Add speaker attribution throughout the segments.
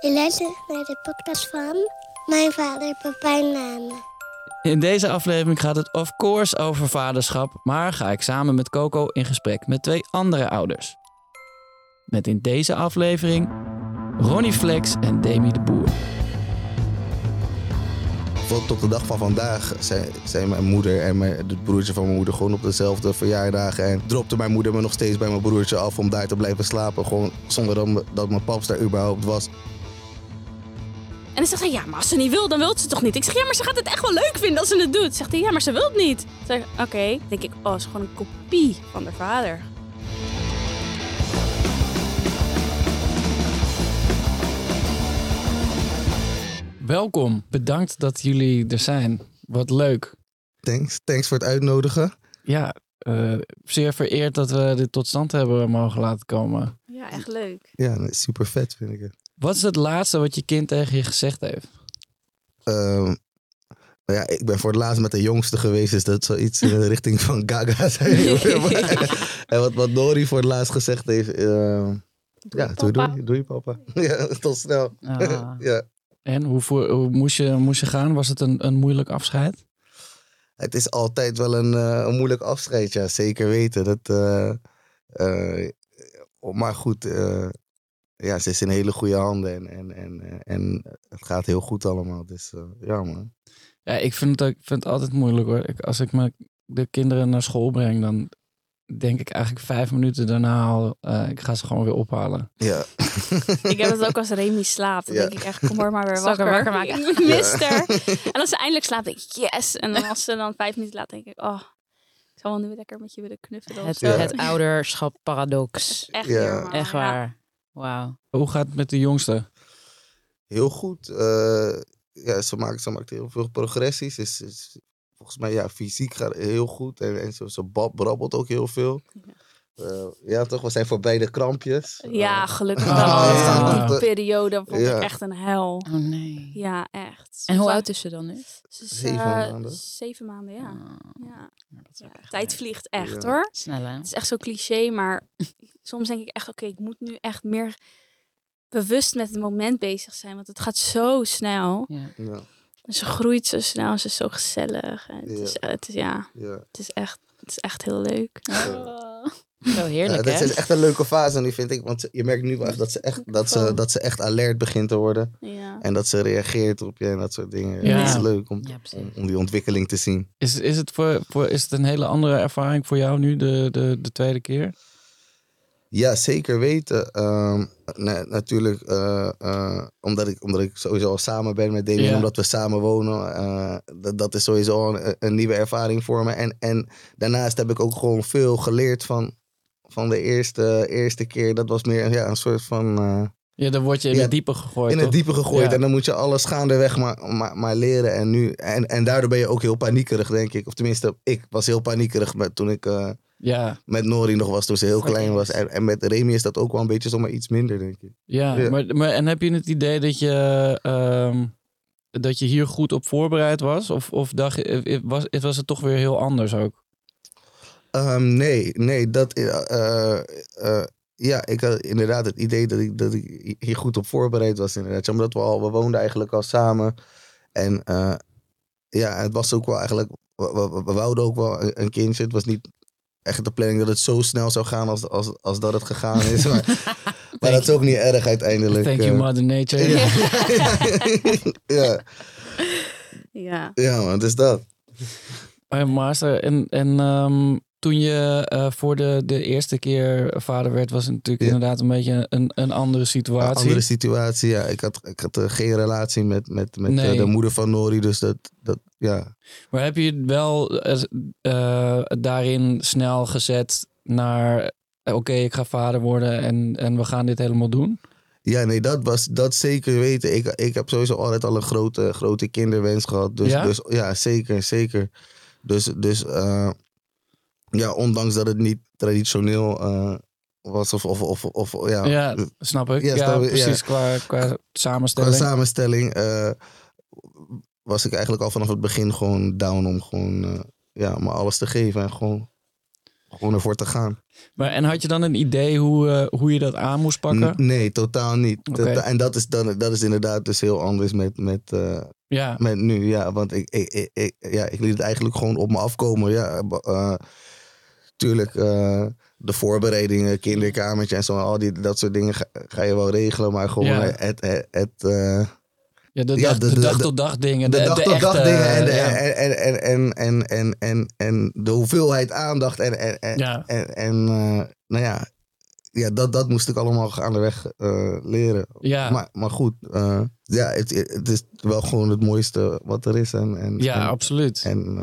Speaker 1: Je luistert naar de podcast van mijn vader Pepijn Name.
Speaker 2: In deze aflevering gaat het of course over vaderschap, maar ga ik samen met Coco in gesprek met twee andere ouders. Met in deze aflevering Ronnie Flex en Demi de Boer.
Speaker 3: Tot op de dag van vandaag zijn, zijn mijn moeder en mijn, het broertje van mijn moeder gewoon op dezelfde verjaardagen. En dropte mijn moeder me nog steeds bij mijn broertje af om daar te blijven slapen. Gewoon zonder dat, dat mijn paps daar überhaupt was.
Speaker 4: En dan zegt hij, ja, maar als ze niet wil, dan wil ze toch niet? Ik zeg, ja, maar ze gaat het echt wel leuk vinden als ze het doet. Zegt hij, ja, maar ze wil het niet. Ik zeg, oké. Denk ik, oh, het is gewoon een kopie van haar vader.
Speaker 2: Welkom, bedankt dat jullie er zijn. Wat leuk.
Speaker 3: Thanks, thanks voor het uitnodigen.
Speaker 2: Ja, eh, zeer vereerd dat we dit tot stand hebben mogen laten komen.
Speaker 4: Ja, echt leuk.
Speaker 3: Ja, super vet vind ik het.
Speaker 2: Wat is het laatste wat je kind tegen je gezegd heeft?
Speaker 3: Ehm, nou ja, ik ben voor het laatst met de jongste geweest, dus dat zou iets in de richting van Gaga zijn. en wat, wat Nori voor het laatst gezegd heeft. ehm, ja, doei,
Speaker 4: papa.
Speaker 3: doei, doei papa. ja, tot snel.
Speaker 2: Ah.
Speaker 3: ja.
Speaker 2: En hoe, voor, hoe moest, je, moest je gaan? Was het een, een moeilijk afscheid?
Speaker 3: Het is altijd wel een, eh, een moeilijk afscheid, ja. Zeker weten. Dat, eh, eh, maar goed, eh, ja, ze is in hele goede handen en, en, en, eh, en het gaat heel goed allemaal. Dus eh, ja, man.
Speaker 2: Ja, ik vind het, ik vind het altijd moeilijk hoor. Ik, als ik mijn, de kinderen naar school breng, dan denk ik eigenlijk vijf minuten daarna al, eh, ik ga ze gewoon weer ophalen.
Speaker 3: Ja.
Speaker 4: Ik heb het ook als Remy slaapt. Dan
Speaker 3: Ja.
Speaker 4: denk ik echt, kom maar maar weer wakker.
Speaker 5: wakker maken?
Speaker 4: Ik mis haar. En als ze eindelijk slaapt, denk ik, yes. En dan als ze dan vijf minuten laat, denk ik, oh, ik zou wel nu lekker met je willen knuffelen. of
Speaker 5: Het,
Speaker 4: zo.
Speaker 5: het ouderschap paradox.
Speaker 4: Echt
Speaker 3: Ja.
Speaker 5: Echt
Speaker 4: ja.
Speaker 5: waar. Wauw.
Speaker 2: Hoe gaat het met de jongste?
Speaker 3: Heel goed. eh, ja, ze maakt, ze maakt heel veel progressies. Is, is, volgens mij, ja, fysiek gaat heel goed. En, en ze, ze bab- brabbelt ook heel veel. Eh, ja, toch? We zijn voorbij de krampjes.
Speaker 4: Ja,
Speaker 3: Eh,
Speaker 4: gelukkig
Speaker 2: Oh,
Speaker 4: wel.
Speaker 2: ja.
Speaker 4: Die periode vond
Speaker 3: Ja.
Speaker 4: ik echt een hel.
Speaker 5: Oh nee.
Speaker 4: Ja, echt.
Speaker 5: En hoe oud is ze dan nu?
Speaker 4: Ze is,
Speaker 3: Zeven
Speaker 4: eh,
Speaker 3: maanden.
Speaker 4: Zeven maanden, ja.
Speaker 5: Oh,
Speaker 4: ja.
Speaker 5: dat is
Speaker 4: Ja,
Speaker 5: ook echt
Speaker 4: Tijd
Speaker 5: leuk.
Speaker 4: vliegt echt
Speaker 3: Ja.
Speaker 4: hoor.
Speaker 5: Snel hè?
Speaker 4: Het is echt zo cliché, maar soms denk ik echt, oké, ik moet nu echt meer bewust met het moment bezig zijn. Want het gaat zo snel.
Speaker 5: Ja.
Speaker 4: Ze groeit zo snel ze is zo gezellig. En het,
Speaker 3: Ja.
Speaker 4: is, het, is, ja,
Speaker 3: ja.
Speaker 4: het, is echt, het is echt heel leuk.
Speaker 5: Heerlijk hè?
Speaker 3: dat is echt een leuke fase nu, vind ik. Want je merkt nu wel echt dat ze echt, dat ze, dat ze echt alert begint te worden.
Speaker 4: Ja.
Speaker 3: En dat ze reageert op je en dat soort dingen.
Speaker 2: Ja.
Speaker 3: Dat is leuk om, om, om die ontwikkeling te zien.
Speaker 2: Is, is, het voor, voor, is het een hele andere ervaring voor jou nu, de, de, de tweede keer?
Speaker 3: Ja, zeker weten. Ehm, na- natuurlijk, eh, eh, omdat, ik, omdat ik sowieso al samen ben met Damien,
Speaker 2: Ja.
Speaker 3: omdat we samen wonen. eh, dat, dat is sowieso een, een nieuwe ervaring voor me. En, en daarnaast heb ik ook gewoon veel geleerd van, van de eerste, eerste keer. Dat was meer ja, een soort van eh,
Speaker 2: Ja, dan word je in
Speaker 3: Ja,
Speaker 2: het diepe gegooid.
Speaker 3: in het diepe gegooid.
Speaker 2: Ja.
Speaker 3: En dan moet je alles gaandeweg maar, maar, maar leren. En, nu, en, en daardoor ben je ook heel paniekerig, denk ik. Of tenminste, ik was heel paniekerig met, toen ik eh,
Speaker 2: Ja,
Speaker 3: met Nori nog was, toen ze heel klein was. En, en met Remy is dat ook wel een beetje zomaar iets minder, denk ik.
Speaker 2: ja.
Speaker 3: Ja.
Speaker 2: Maar, maar, en heb je het idee dat je, ehm, dat je hier goed op voorbereid was? Of, of dacht, je- was, was het toch weer heel anders ook?
Speaker 3: Ehm, nee, nee, dat. eh, ja, ik had inderdaad het idee dat ik, dat ik hier goed op voorbereid was. Inderdaad. Omdat we al, we woonden eigenlijk al samen. En eh, ja, het was ook wel eigenlijk. We, we, we wouden ook wel een, een kindje. Het was niet echt de planning dat het zo snel zou gaan als, als, als dat het gegaan is. Maar, Maar dat is ook niet erg uiteindelijk.
Speaker 2: Thank you. Mother Nature.
Speaker 3: Ja. ja,
Speaker 4: Ja.
Speaker 3: ja, man, het is dat.
Speaker 2: Hey, Master, en, en ehm, toen je eh, voor de, de eerste keer vader werd, was het natuurlijk
Speaker 3: Ja.
Speaker 2: inderdaad een beetje een, een andere
Speaker 3: Een
Speaker 2: situatie.
Speaker 3: andere situatie, ja. Ik had, ik had eh, geen relatie met, met, met eh,
Speaker 2: Nee.
Speaker 3: de moeder van Nori, dus dat, dat ja.
Speaker 2: Maar heb je wel daarin snel gezet naar, oké, ik ga vader worden en, en we gaan dit helemaal doen?
Speaker 3: Ja, nee, dat was dat zeker weten. Ik, ik heb sowieso altijd al een grote, grote kinderwens gehad. Dus
Speaker 2: Ja?
Speaker 3: dus, ja zeker, zeker. Dus, dus ja, ondanks dat het niet traditioneel eh, was of, of, of, of ja,
Speaker 2: Ja, snap ik.
Speaker 3: Ja,
Speaker 2: Ja,
Speaker 3: snap ik,
Speaker 2: precies, qua, qua
Speaker 3: qua
Speaker 2: samenstelling.
Speaker 3: samenstelling eh, was ik eigenlijk al vanaf het begin gewoon down om gewoon eh, ja, me alles te geven en gewoon, gewoon ervoor te gaan.
Speaker 2: maar, en had je dan een idee hoe, hoe je dat aan moest pakken?
Speaker 3: N- nee, totaal niet. Tota- En dat is, dan, dat is inderdaad dus heel anders met, met,
Speaker 2: ja,
Speaker 3: met nu. Ja, want ik, ik, ik, ik- ja, ik liet het eigenlijk gewoon op me afkomen. Ja, tuurlijk, eh, de voorbereidingen, kinderkamertje en zo, al die, dat soort dingen ga, ga je wel regelen. Maar gewoon
Speaker 2: Ja.
Speaker 3: het, het, het, eh,
Speaker 2: ja, de,
Speaker 3: ja,
Speaker 2: dag,
Speaker 3: de-
Speaker 2: de,
Speaker 3: de-
Speaker 2: dag
Speaker 3: de-
Speaker 2: tot dag dingen.
Speaker 3: de,
Speaker 2: De,
Speaker 3: dag
Speaker 2: de
Speaker 3: tot dag dingen en, de-
Speaker 2: ja.
Speaker 3: en, en, en, en, en, en, en de hoeveelheid aandacht en, en, en,
Speaker 2: Ja.
Speaker 3: en, en, eh, nou ja, ja dat, dat moest ik allemaal gaandeweg eh leren.
Speaker 2: Ja.
Speaker 3: Maar, maar goed, ja, het, het is wel gewoon het mooiste wat er is. En, en,
Speaker 2: ja,
Speaker 3: en,
Speaker 2: absoluut.
Speaker 3: en,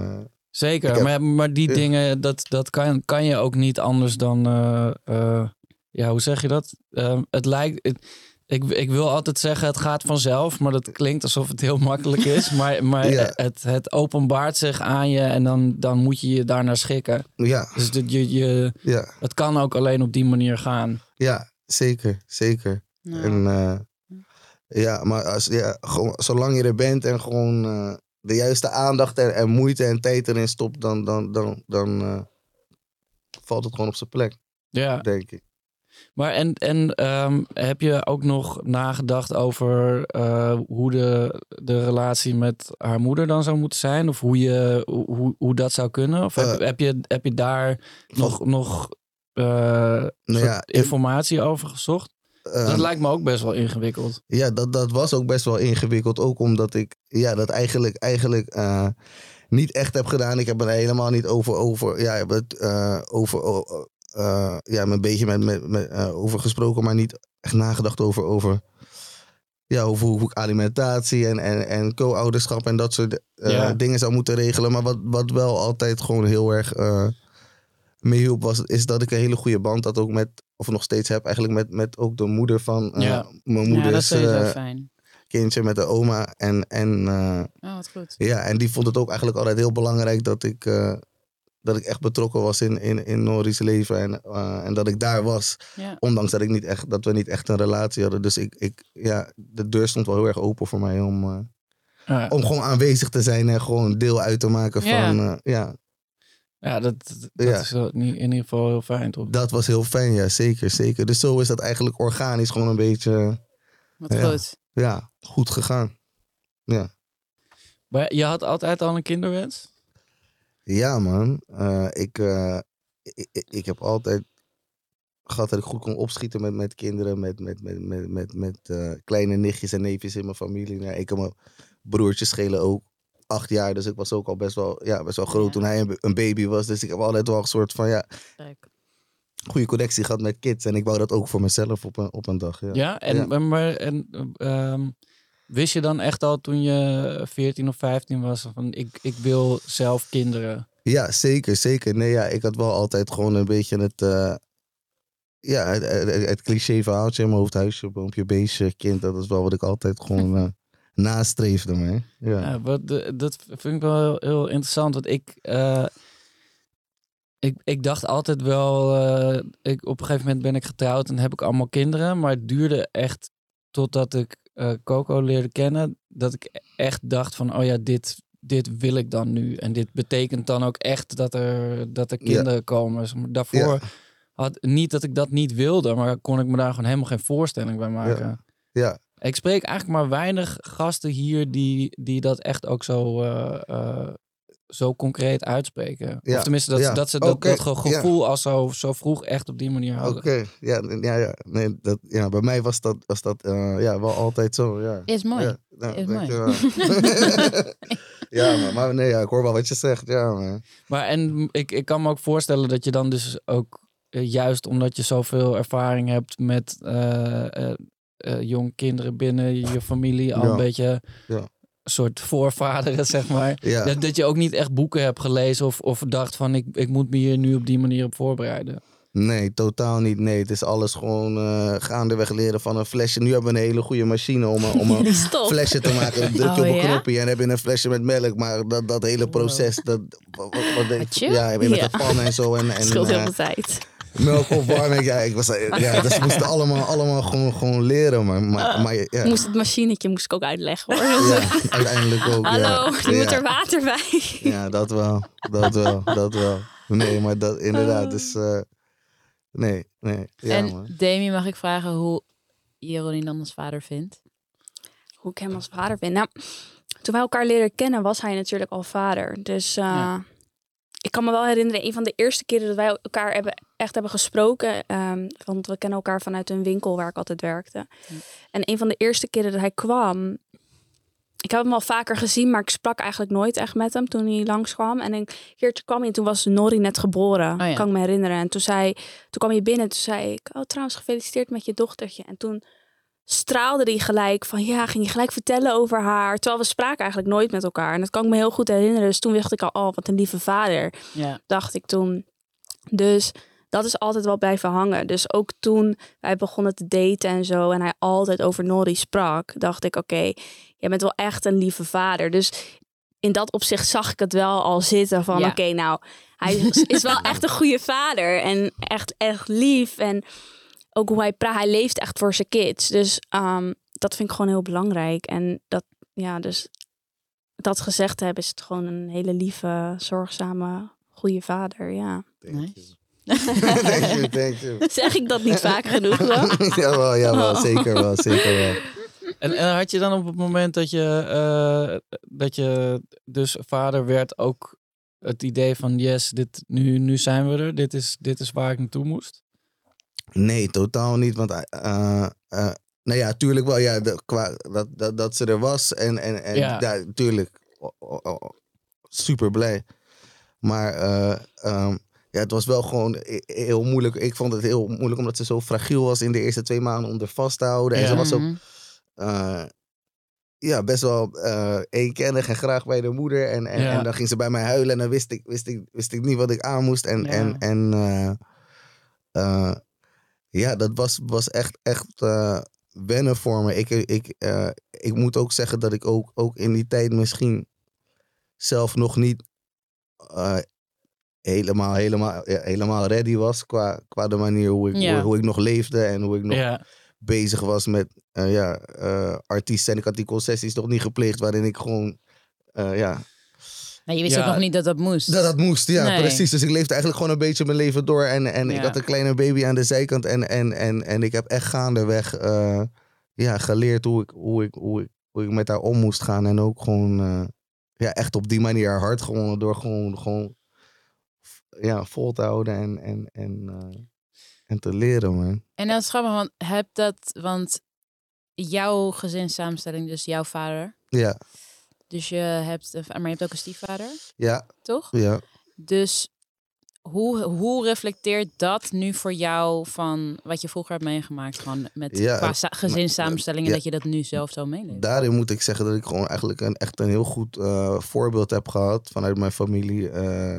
Speaker 2: Zeker,
Speaker 3: heb-
Speaker 2: maar, maar die
Speaker 3: Ja.
Speaker 2: dingen, dat, dat kan, kan je ook niet anders dan, eh, eh, ja, hoe zeg je dat? Ehm, het lijkt, het- ik, ik wil altijd zeggen het gaat vanzelf, maar dat klinkt alsof het heel makkelijk is. Maar, maar
Speaker 3: Ja.
Speaker 2: het, het openbaart zich aan je en dan, dan moet je je daarnaar schikken.
Speaker 3: ja,
Speaker 2: Dus dat je, je,
Speaker 3: ja,
Speaker 2: het kan ook alleen op die manier gaan.
Speaker 3: ja, zeker, zeker.
Speaker 5: Nou,
Speaker 3: En eh, ja, maar als, ja, gewoon, zolang je er bent en gewoon eh, de juiste aandacht en, en moeite en tijd erin stopt, dan, dan, dan, dan eh, valt het gewoon op zijn plek,
Speaker 2: Ja,
Speaker 3: denk ik.
Speaker 2: maar en, en ehm, heb je ook nog nagedacht over eh, hoe de, de relatie met haar moeder dan zou moeten zijn? Of hoe, je, hoe, hoe dat zou kunnen? Of heb,
Speaker 3: Eh,
Speaker 2: heb, je, heb je daar nog, nog
Speaker 3: Nou ja,
Speaker 2: informatie over gezocht? Dat lijkt me ook best wel ingewikkeld.
Speaker 3: Ja, dat, dat was ook best wel ingewikkeld. Ook omdat ik ja, dat eigenlijk, eigenlijk eh, niet echt heb gedaan. Ik heb er helemaal niet over, over, ja, het, eh, over, eh, ja, een beetje met, met, met, over gesproken, maar niet echt nagedacht over, over, ja, over hoe ik alimentatie en, en, en co-ouderschap en dat soort
Speaker 2: Ja.
Speaker 3: dingen zou moeten regelen. Maar wat, wat wel altijd gewoon heel erg eh meehielp, was, is dat ik een hele goede band had ook met, of nog steeds heb, eigenlijk met, met ook de moeder van eh,
Speaker 2: Ja.
Speaker 3: mijn
Speaker 5: ja, dat is sowieso
Speaker 3: eh,
Speaker 5: fijn.
Speaker 3: kindje met de oma. En, en, eh,
Speaker 5: Oh, wat goed.
Speaker 3: ja, en die vond het ook eigenlijk altijd heel belangrijk dat ik, eh, dat ik echt betrokken was in, in, in Nori's leven. En, eh, en dat ik daar was.
Speaker 5: Ja.
Speaker 3: Ondanks dat, ik niet echt, dat we niet echt een relatie hadden. Dus ik, ik, ja, de deur stond wel heel erg open voor mij om, eh, om gewoon aanwezig te zijn en gewoon deel uit te maken
Speaker 5: Ja.
Speaker 3: van. eh, ja,
Speaker 2: ja dat, dat
Speaker 3: Ja.
Speaker 2: is in ieder geval heel fijn, toch?
Speaker 3: dat was heel fijn, ja, zeker, zeker. Dus zo is dat eigenlijk organisch gewoon een beetje
Speaker 5: Wat
Speaker 3: Ja.
Speaker 5: goed.
Speaker 3: ja, goed gegaan.
Speaker 2: Maar je had altijd al een kinderwens?
Speaker 3: Ja, man. Eh, ik, eh, ik, ik, heb altijd gehad dat ik goed kon opschieten met, met kinderen, met, met, met, met, met, met eh, kleine nichtjes en neefjes in mijn familie. Nou, ik en mijn broertjes schelen ook acht jaar, dus ik was ook al best wel, ja, best wel groot
Speaker 5: Ja.
Speaker 3: toen hij een, baby was. Dus ik heb altijd wel een soort van ja, goede connectie gehad met kids. En ik wou dat ook voor mezelf op een, op een dag. Ja,
Speaker 2: Ja, en,
Speaker 3: Ja.
Speaker 2: Maar, en ehm, wist je dan echt al toen je 14 of 15 was van ik, ik wil zelf kinderen?
Speaker 3: Ja, zeker, zeker. Nee, ja, ik had wel altijd gewoon een beetje het, eh, ja, het, het, het cliché verhaaltje in mijn hoofd. Huisje, boompje, beestje, kind. Dat is wel wat ik altijd gewoon eh, nastreefde, man. Ja.
Speaker 2: Ja, wat, dat vind ik wel heel, heel interessant, want ik, eh, ik, ik dacht altijd wel, eh, ik, op een gegeven moment ben ik getrouwd en heb ik allemaal kinderen, maar het duurde echt totdat ik eh, Coco leerde kennen, dat ik echt dacht van, oh ja, dit, dit wil ik dan nu. En dit betekent dan ook echt dat er, dat er
Speaker 3: Ja.
Speaker 2: kinderen komen. Daarvoor
Speaker 3: Ja.
Speaker 2: had niet dat ik dat niet wilde, maar kon ik me daar gewoon helemaal geen voorstelling bij maken.
Speaker 3: ja,
Speaker 2: Ik spreek eigenlijk maar weinig gasten hier die, die dat echt ook zo. eh, eh, zo concreet uitspreken.
Speaker 3: Ja,
Speaker 2: Of tenminste, dat,
Speaker 3: ja.
Speaker 2: dat ze dat, dat ge-
Speaker 3: ja.
Speaker 2: gevoel al zo, zo vroeg echt op die manier hadden.
Speaker 3: Oké, ja, ja, ja. Nee, dat, ja, bij mij was dat, was dat eh, ja, wel altijd zo. Ja.
Speaker 5: Is mooi.
Speaker 3: Ja, nou,
Speaker 5: Is mooi.
Speaker 3: ja, maar, maar nee, ja, ik hoor wel wat je zegt. Ja, maar.
Speaker 2: Maar en ik, ik kan me ook voorstellen dat je dan dus ook, juist omdat je zoveel ervaring hebt met eh, eh, eh, jong kinderen binnen je familie, al
Speaker 3: Ja.
Speaker 2: een beetje
Speaker 3: Ja.
Speaker 2: een soort voorvaderen, zeg maar.
Speaker 3: Ja.
Speaker 2: Dat, dat je ook niet echt boeken hebt gelezen of, of dacht van ik, ik moet me hier nu op die manier op voorbereiden.
Speaker 3: Nee, totaal niet. Nee, het is alles gewoon eh, gaandeweg leren van een flesje. Nu hebben we een hele goede machine om, een- om een flesje te maken. Dan druk je
Speaker 5: Oh,
Speaker 3: op een
Speaker 5: ja?
Speaker 3: knopje en heb je een flesje met melk. Maar dat, dat hele proces, dat, wat, wat, wat denk-
Speaker 5: chill.
Speaker 3: ja, met
Speaker 4: Ja.
Speaker 3: de pan en zo. En, en
Speaker 4: scheelt heel
Speaker 3: eh,
Speaker 4: veel tijd.
Speaker 3: Melk opwarmen. Ja, ik was, ja, dus we moesten allemaal, allemaal gewoon, gewoon leren. Maar, maar, maar ja,
Speaker 4: Moest het machinetje moest ik ook uitleggen hoor.
Speaker 3: ja, uiteindelijk ook.
Speaker 4: Hallo,
Speaker 3: ja.
Speaker 4: je moet er water bij.
Speaker 3: Ja, dat wel. Dat wel. Dat wel. Nee, maar dat inderdaad. Dus, eh, nee, nee. Ja,
Speaker 5: en
Speaker 3: man.
Speaker 5: Demi, mag ik vragen hoe je Ronnie dan als vader vindt?
Speaker 4: Hoe ik hem als vader vind. Nou, toen wij elkaar leren kennen was hij natuurlijk al vader. Dus eh, kan me wel herinneren, een van de eerste keren dat wij elkaar hebben, echt hebben gesproken. ehm, want we kennen elkaar vanuit een winkel waar ik altijd werkte. En een van de eerste keren dat hij kwam. Ik heb hem al vaker gezien, maar ik sprak eigenlijk nooit echt met hem toen hij langskwam. En een keertje kwam hij en toen was Nori net geboren.
Speaker 5: Oh ja.
Speaker 4: Kan ik me herinneren. En toen, zei, toen kwam hij binnen en toen zei ik... Oh, trouwens, gefeliciteerd met je dochtertje. En toen straalde hij gelijk van... Ja, ging je gelijk vertellen over haar. Terwijl we spraken eigenlijk nooit met elkaar. En dat kan ik me heel goed herinneren. Dus toen dacht ik al, oh, wat een lieve vader
Speaker 5: Ja.
Speaker 4: dacht ik toen. Dus dat is altijd wel blijven hangen. Dus ook toen wij begonnen te daten en zo en hij altijd over Nori sprak, dacht ik: oké, jij bent wel echt een lieve vader. Dus in dat opzicht zag ik het wel al zitten van:
Speaker 5: Ja.
Speaker 4: oké, nou, hij is, is wel echt een goede vader en echt, echt lief. En ook hoe hij praat, hij leeft echt voor zijn kids. Dus ehm, dat vind ik gewoon heel belangrijk. En dat, ja, dus dat gezegd te hebben, is het gewoon een hele lieve, zorgzame, goede vader. Ja.
Speaker 5: Nice.
Speaker 3: thank you, thank you.
Speaker 4: Zeg ik dat niet vaak genoeg? Hoor?
Speaker 3: jawel, jawel, zeker wel, zeker wel.
Speaker 2: En, en had je dan op het moment dat je, eh, dat je dus vader werd ook het idee van yes, dit, nu, nu zijn we er, dit is, dit is waar ik naartoe moest?
Speaker 3: Nee, totaal niet. Want, eh eh, nou ja, tuurlijk wel. Ja, de, qua, dat, dat, dat ze er was. En, en, en
Speaker 2: Ja.
Speaker 3: ja. tuurlijk. O- o- o- super blij. Maar eh, ehm, ja, het was wel gewoon he- heel moeilijk. Ik vond het heel moeilijk omdat ze zo fragiel was in de eerste twee maanden om er vast te houden. En ze was ook
Speaker 5: Mhm.
Speaker 3: eh, ja, best wel eh eenkennig en graag bij de moeder. En, en,
Speaker 2: Ja.
Speaker 3: en dan ging ze bij mij huilen en dan wist ik, wist ik, wist ik niet wat ik aan moest. En,
Speaker 2: Ja.
Speaker 3: en, en eh, eh, ja, dat was, was echt, echt eh, wennen voor me. Ik, ik, eh, ik moet ook zeggen dat ik ook, ook in die tijd misschien zelf nog niet eh, helemaal, helemaal, ja, helemaal ready was qua, qua de manier hoe ik,
Speaker 5: Ja.
Speaker 3: hoe, hoe ik nog leefde en hoe ik nog
Speaker 2: Ja,
Speaker 3: bezig was met eh, ja, eh, artiesten. En ik had die concessies nog niet gepleegd waarin ik gewoon, eh, ja,
Speaker 5: Nee, je wist
Speaker 2: Ja.
Speaker 5: ook nog niet dat dat moest.
Speaker 3: dat dat moest. Ja,
Speaker 5: Nee.
Speaker 3: precies. Dus ik leefde eigenlijk gewoon een beetje mijn leven door. En, en ik had een kleine baby aan de zijkant. En, en, en, en ik heb echt gaandeweg eh, ja, geleerd hoe ik, hoe, ik, hoe, ik, hoe ik met haar om moest gaan. En ook gewoon eh, ja, echt op die manier hart gewonnen. Door gewoon, gewoon ja, vol te houden en, en, en, eh, en te leren, man.
Speaker 5: En dat is grappig, want heb dat, want jouw gezinssamenstelling, dus jouw vader,
Speaker 3: Ja,
Speaker 5: dus je hebt, maar je hebt ook een stiefvader,
Speaker 3: ja,
Speaker 5: toch?
Speaker 3: ja.
Speaker 5: Dus hoe, hoe reflecteert dat nu voor jou van wat je vroeger hebt meegemaakt, gewoon met
Speaker 3: Ja,
Speaker 5: qua sa- gezinssamenstellingen,
Speaker 3: ja.
Speaker 5: dat je dat nu zelf zo meeleeft?
Speaker 3: Daarin moet ik zeggen dat ik gewoon eigenlijk een, echt een heel goed eh, voorbeeld heb gehad vanuit mijn familie. Eh,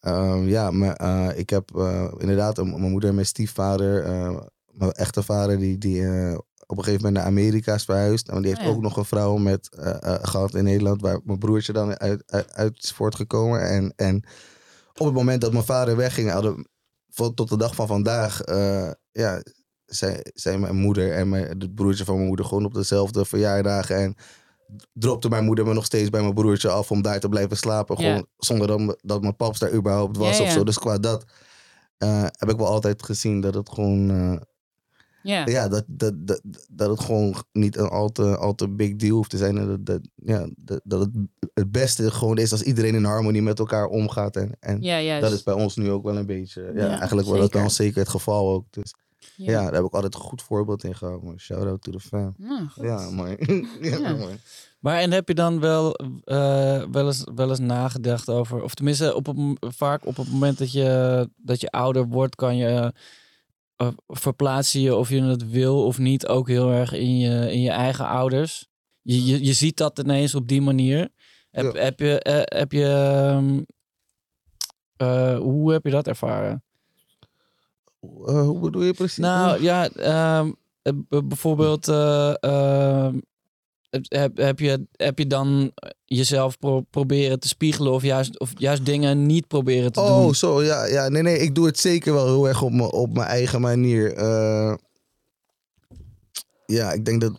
Speaker 3: ehm, ja, maar, eh, ik heb inderdaad mijn moeder en mijn stiefvader, mijn echte vader, die, die op een gegeven moment naar Amerika is verhuisd. En die heeft
Speaker 5: Oh ja.
Speaker 3: ook nog een vrouw met, eh, gehad in Nederland, waar mijn broertje dan uit, uit, uit is voortgekomen. En, en op het moment dat mijn vader wegging, hadden tot de dag van vandaag, eh, ja, zijn, zijn mijn moeder en mijn, het broertje van mijn moeder gewoon op dezelfde verjaardagen. En dropte mijn moeder me nog steeds bij mijn broertje af om daar te blijven slapen.
Speaker 5: Ja.
Speaker 3: Gewoon zonder dat, dat mijn paps daar überhaupt was
Speaker 5: Ja,
Speaker 3: of zo. Dus qua dat heb ik wel altijd gezien dat het gewoon...
Speaker 5: Ja.
Speaker 3: ja, dat, dat, dat, dat het gewoon niet een al te, al te big deal hoeft te zijn. En dat, dat, ja, dat, dat het het beste gewoon is als iedereen in harmonie met elkaar omgaat. En, en
Speaker 5: Ja,
Speaker 3: dat is bij ons nu ook wel een beetje, ja,
Speaker 5: Ja,
Speaker 3: eigenlijk wordt dat dan zeker het geval ook. Dus ja,
Speaker 5: Ja.
Speaker 3: daar heb ik altijd een goed voorbeeld in gehouden. Shout out to the fam.
Speaker 5: Nou.
Speaker 3: Ja, mooi. ja,
Speaker 5: Ja.
Speaker 3: mooi.
Speaker 2: Maar en heb je dan wel, eh, wel, eens, wel eens nagedacht over, of tenminste op het, vaak op het moment dat je, dat je ouder wordt, kan je uh, verplaatsen je of je het wil of niet ook heel erg in je, in je eigen ouders. Je, je, je ziet dat ineens op die manier. Heb,
Speaker 3: Ja.
Speaker 2: heb je, eh, heb je ehm, eh, hoe heb je dat ervaren?
Speaker 3: Eh, hoe bedoel je precies?
Speaker 2: Nou ja, ehm, eh, bijvoorbeeld eh, ehm, heb, heb, je, heb je dan jezelf pro- proberen te spiegelen of juist, of juist dingen niet proberen te
Speaker 3: Oh,
Speaker 2: doen?
Speaker 3: zo, ja, ja. Nee, nee, ik doe het zeker wel heel erg op, me, op mijn eigen manier. Eh, ja, ik denk dat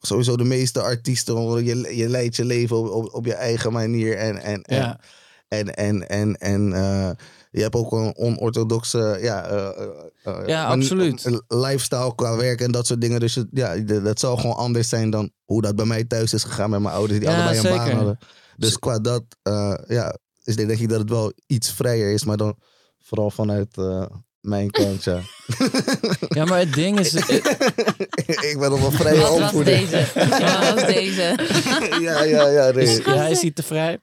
Speaker 3: sowieso de meeste artiesten, je, je leidt je leven op, op, op je eigen manier. En, en, en,
Speaker 2: Ja.
Speaker 3: en, en, en, en eh, je hebt ook een onorthodoxe ja, eh, eh, eh,
Speaker 2: Ja, absoluut.
Speaker 3: een lifestyle qua werk en dat soort dingen. Dus het- ja, dat zal gewoon anders zijn dan hoe dat bij mij thuis is gegaan met mijn ouders die
Speaker 2: Ja,
Speaker 3: allebei een
Speaker 2: zeker.
Speaker 3: baan hadden. Dus qua dat, eh, ja, dus ik denk ik dat het wel iets vrijer is, maar dan vooral vanuit eh, mijn kant, ja.
Speaker 2: Ja, maar het ding is,
Speaker 3: ik ben nog wel vrije
Speaker 5: Wat was
Speaker 3: opvoeder.
Speaker 5: deze? Wat was deze?
Speaker 3: ja, ja, ja. Nee.
Speaker 2: is jij ziet te vrij.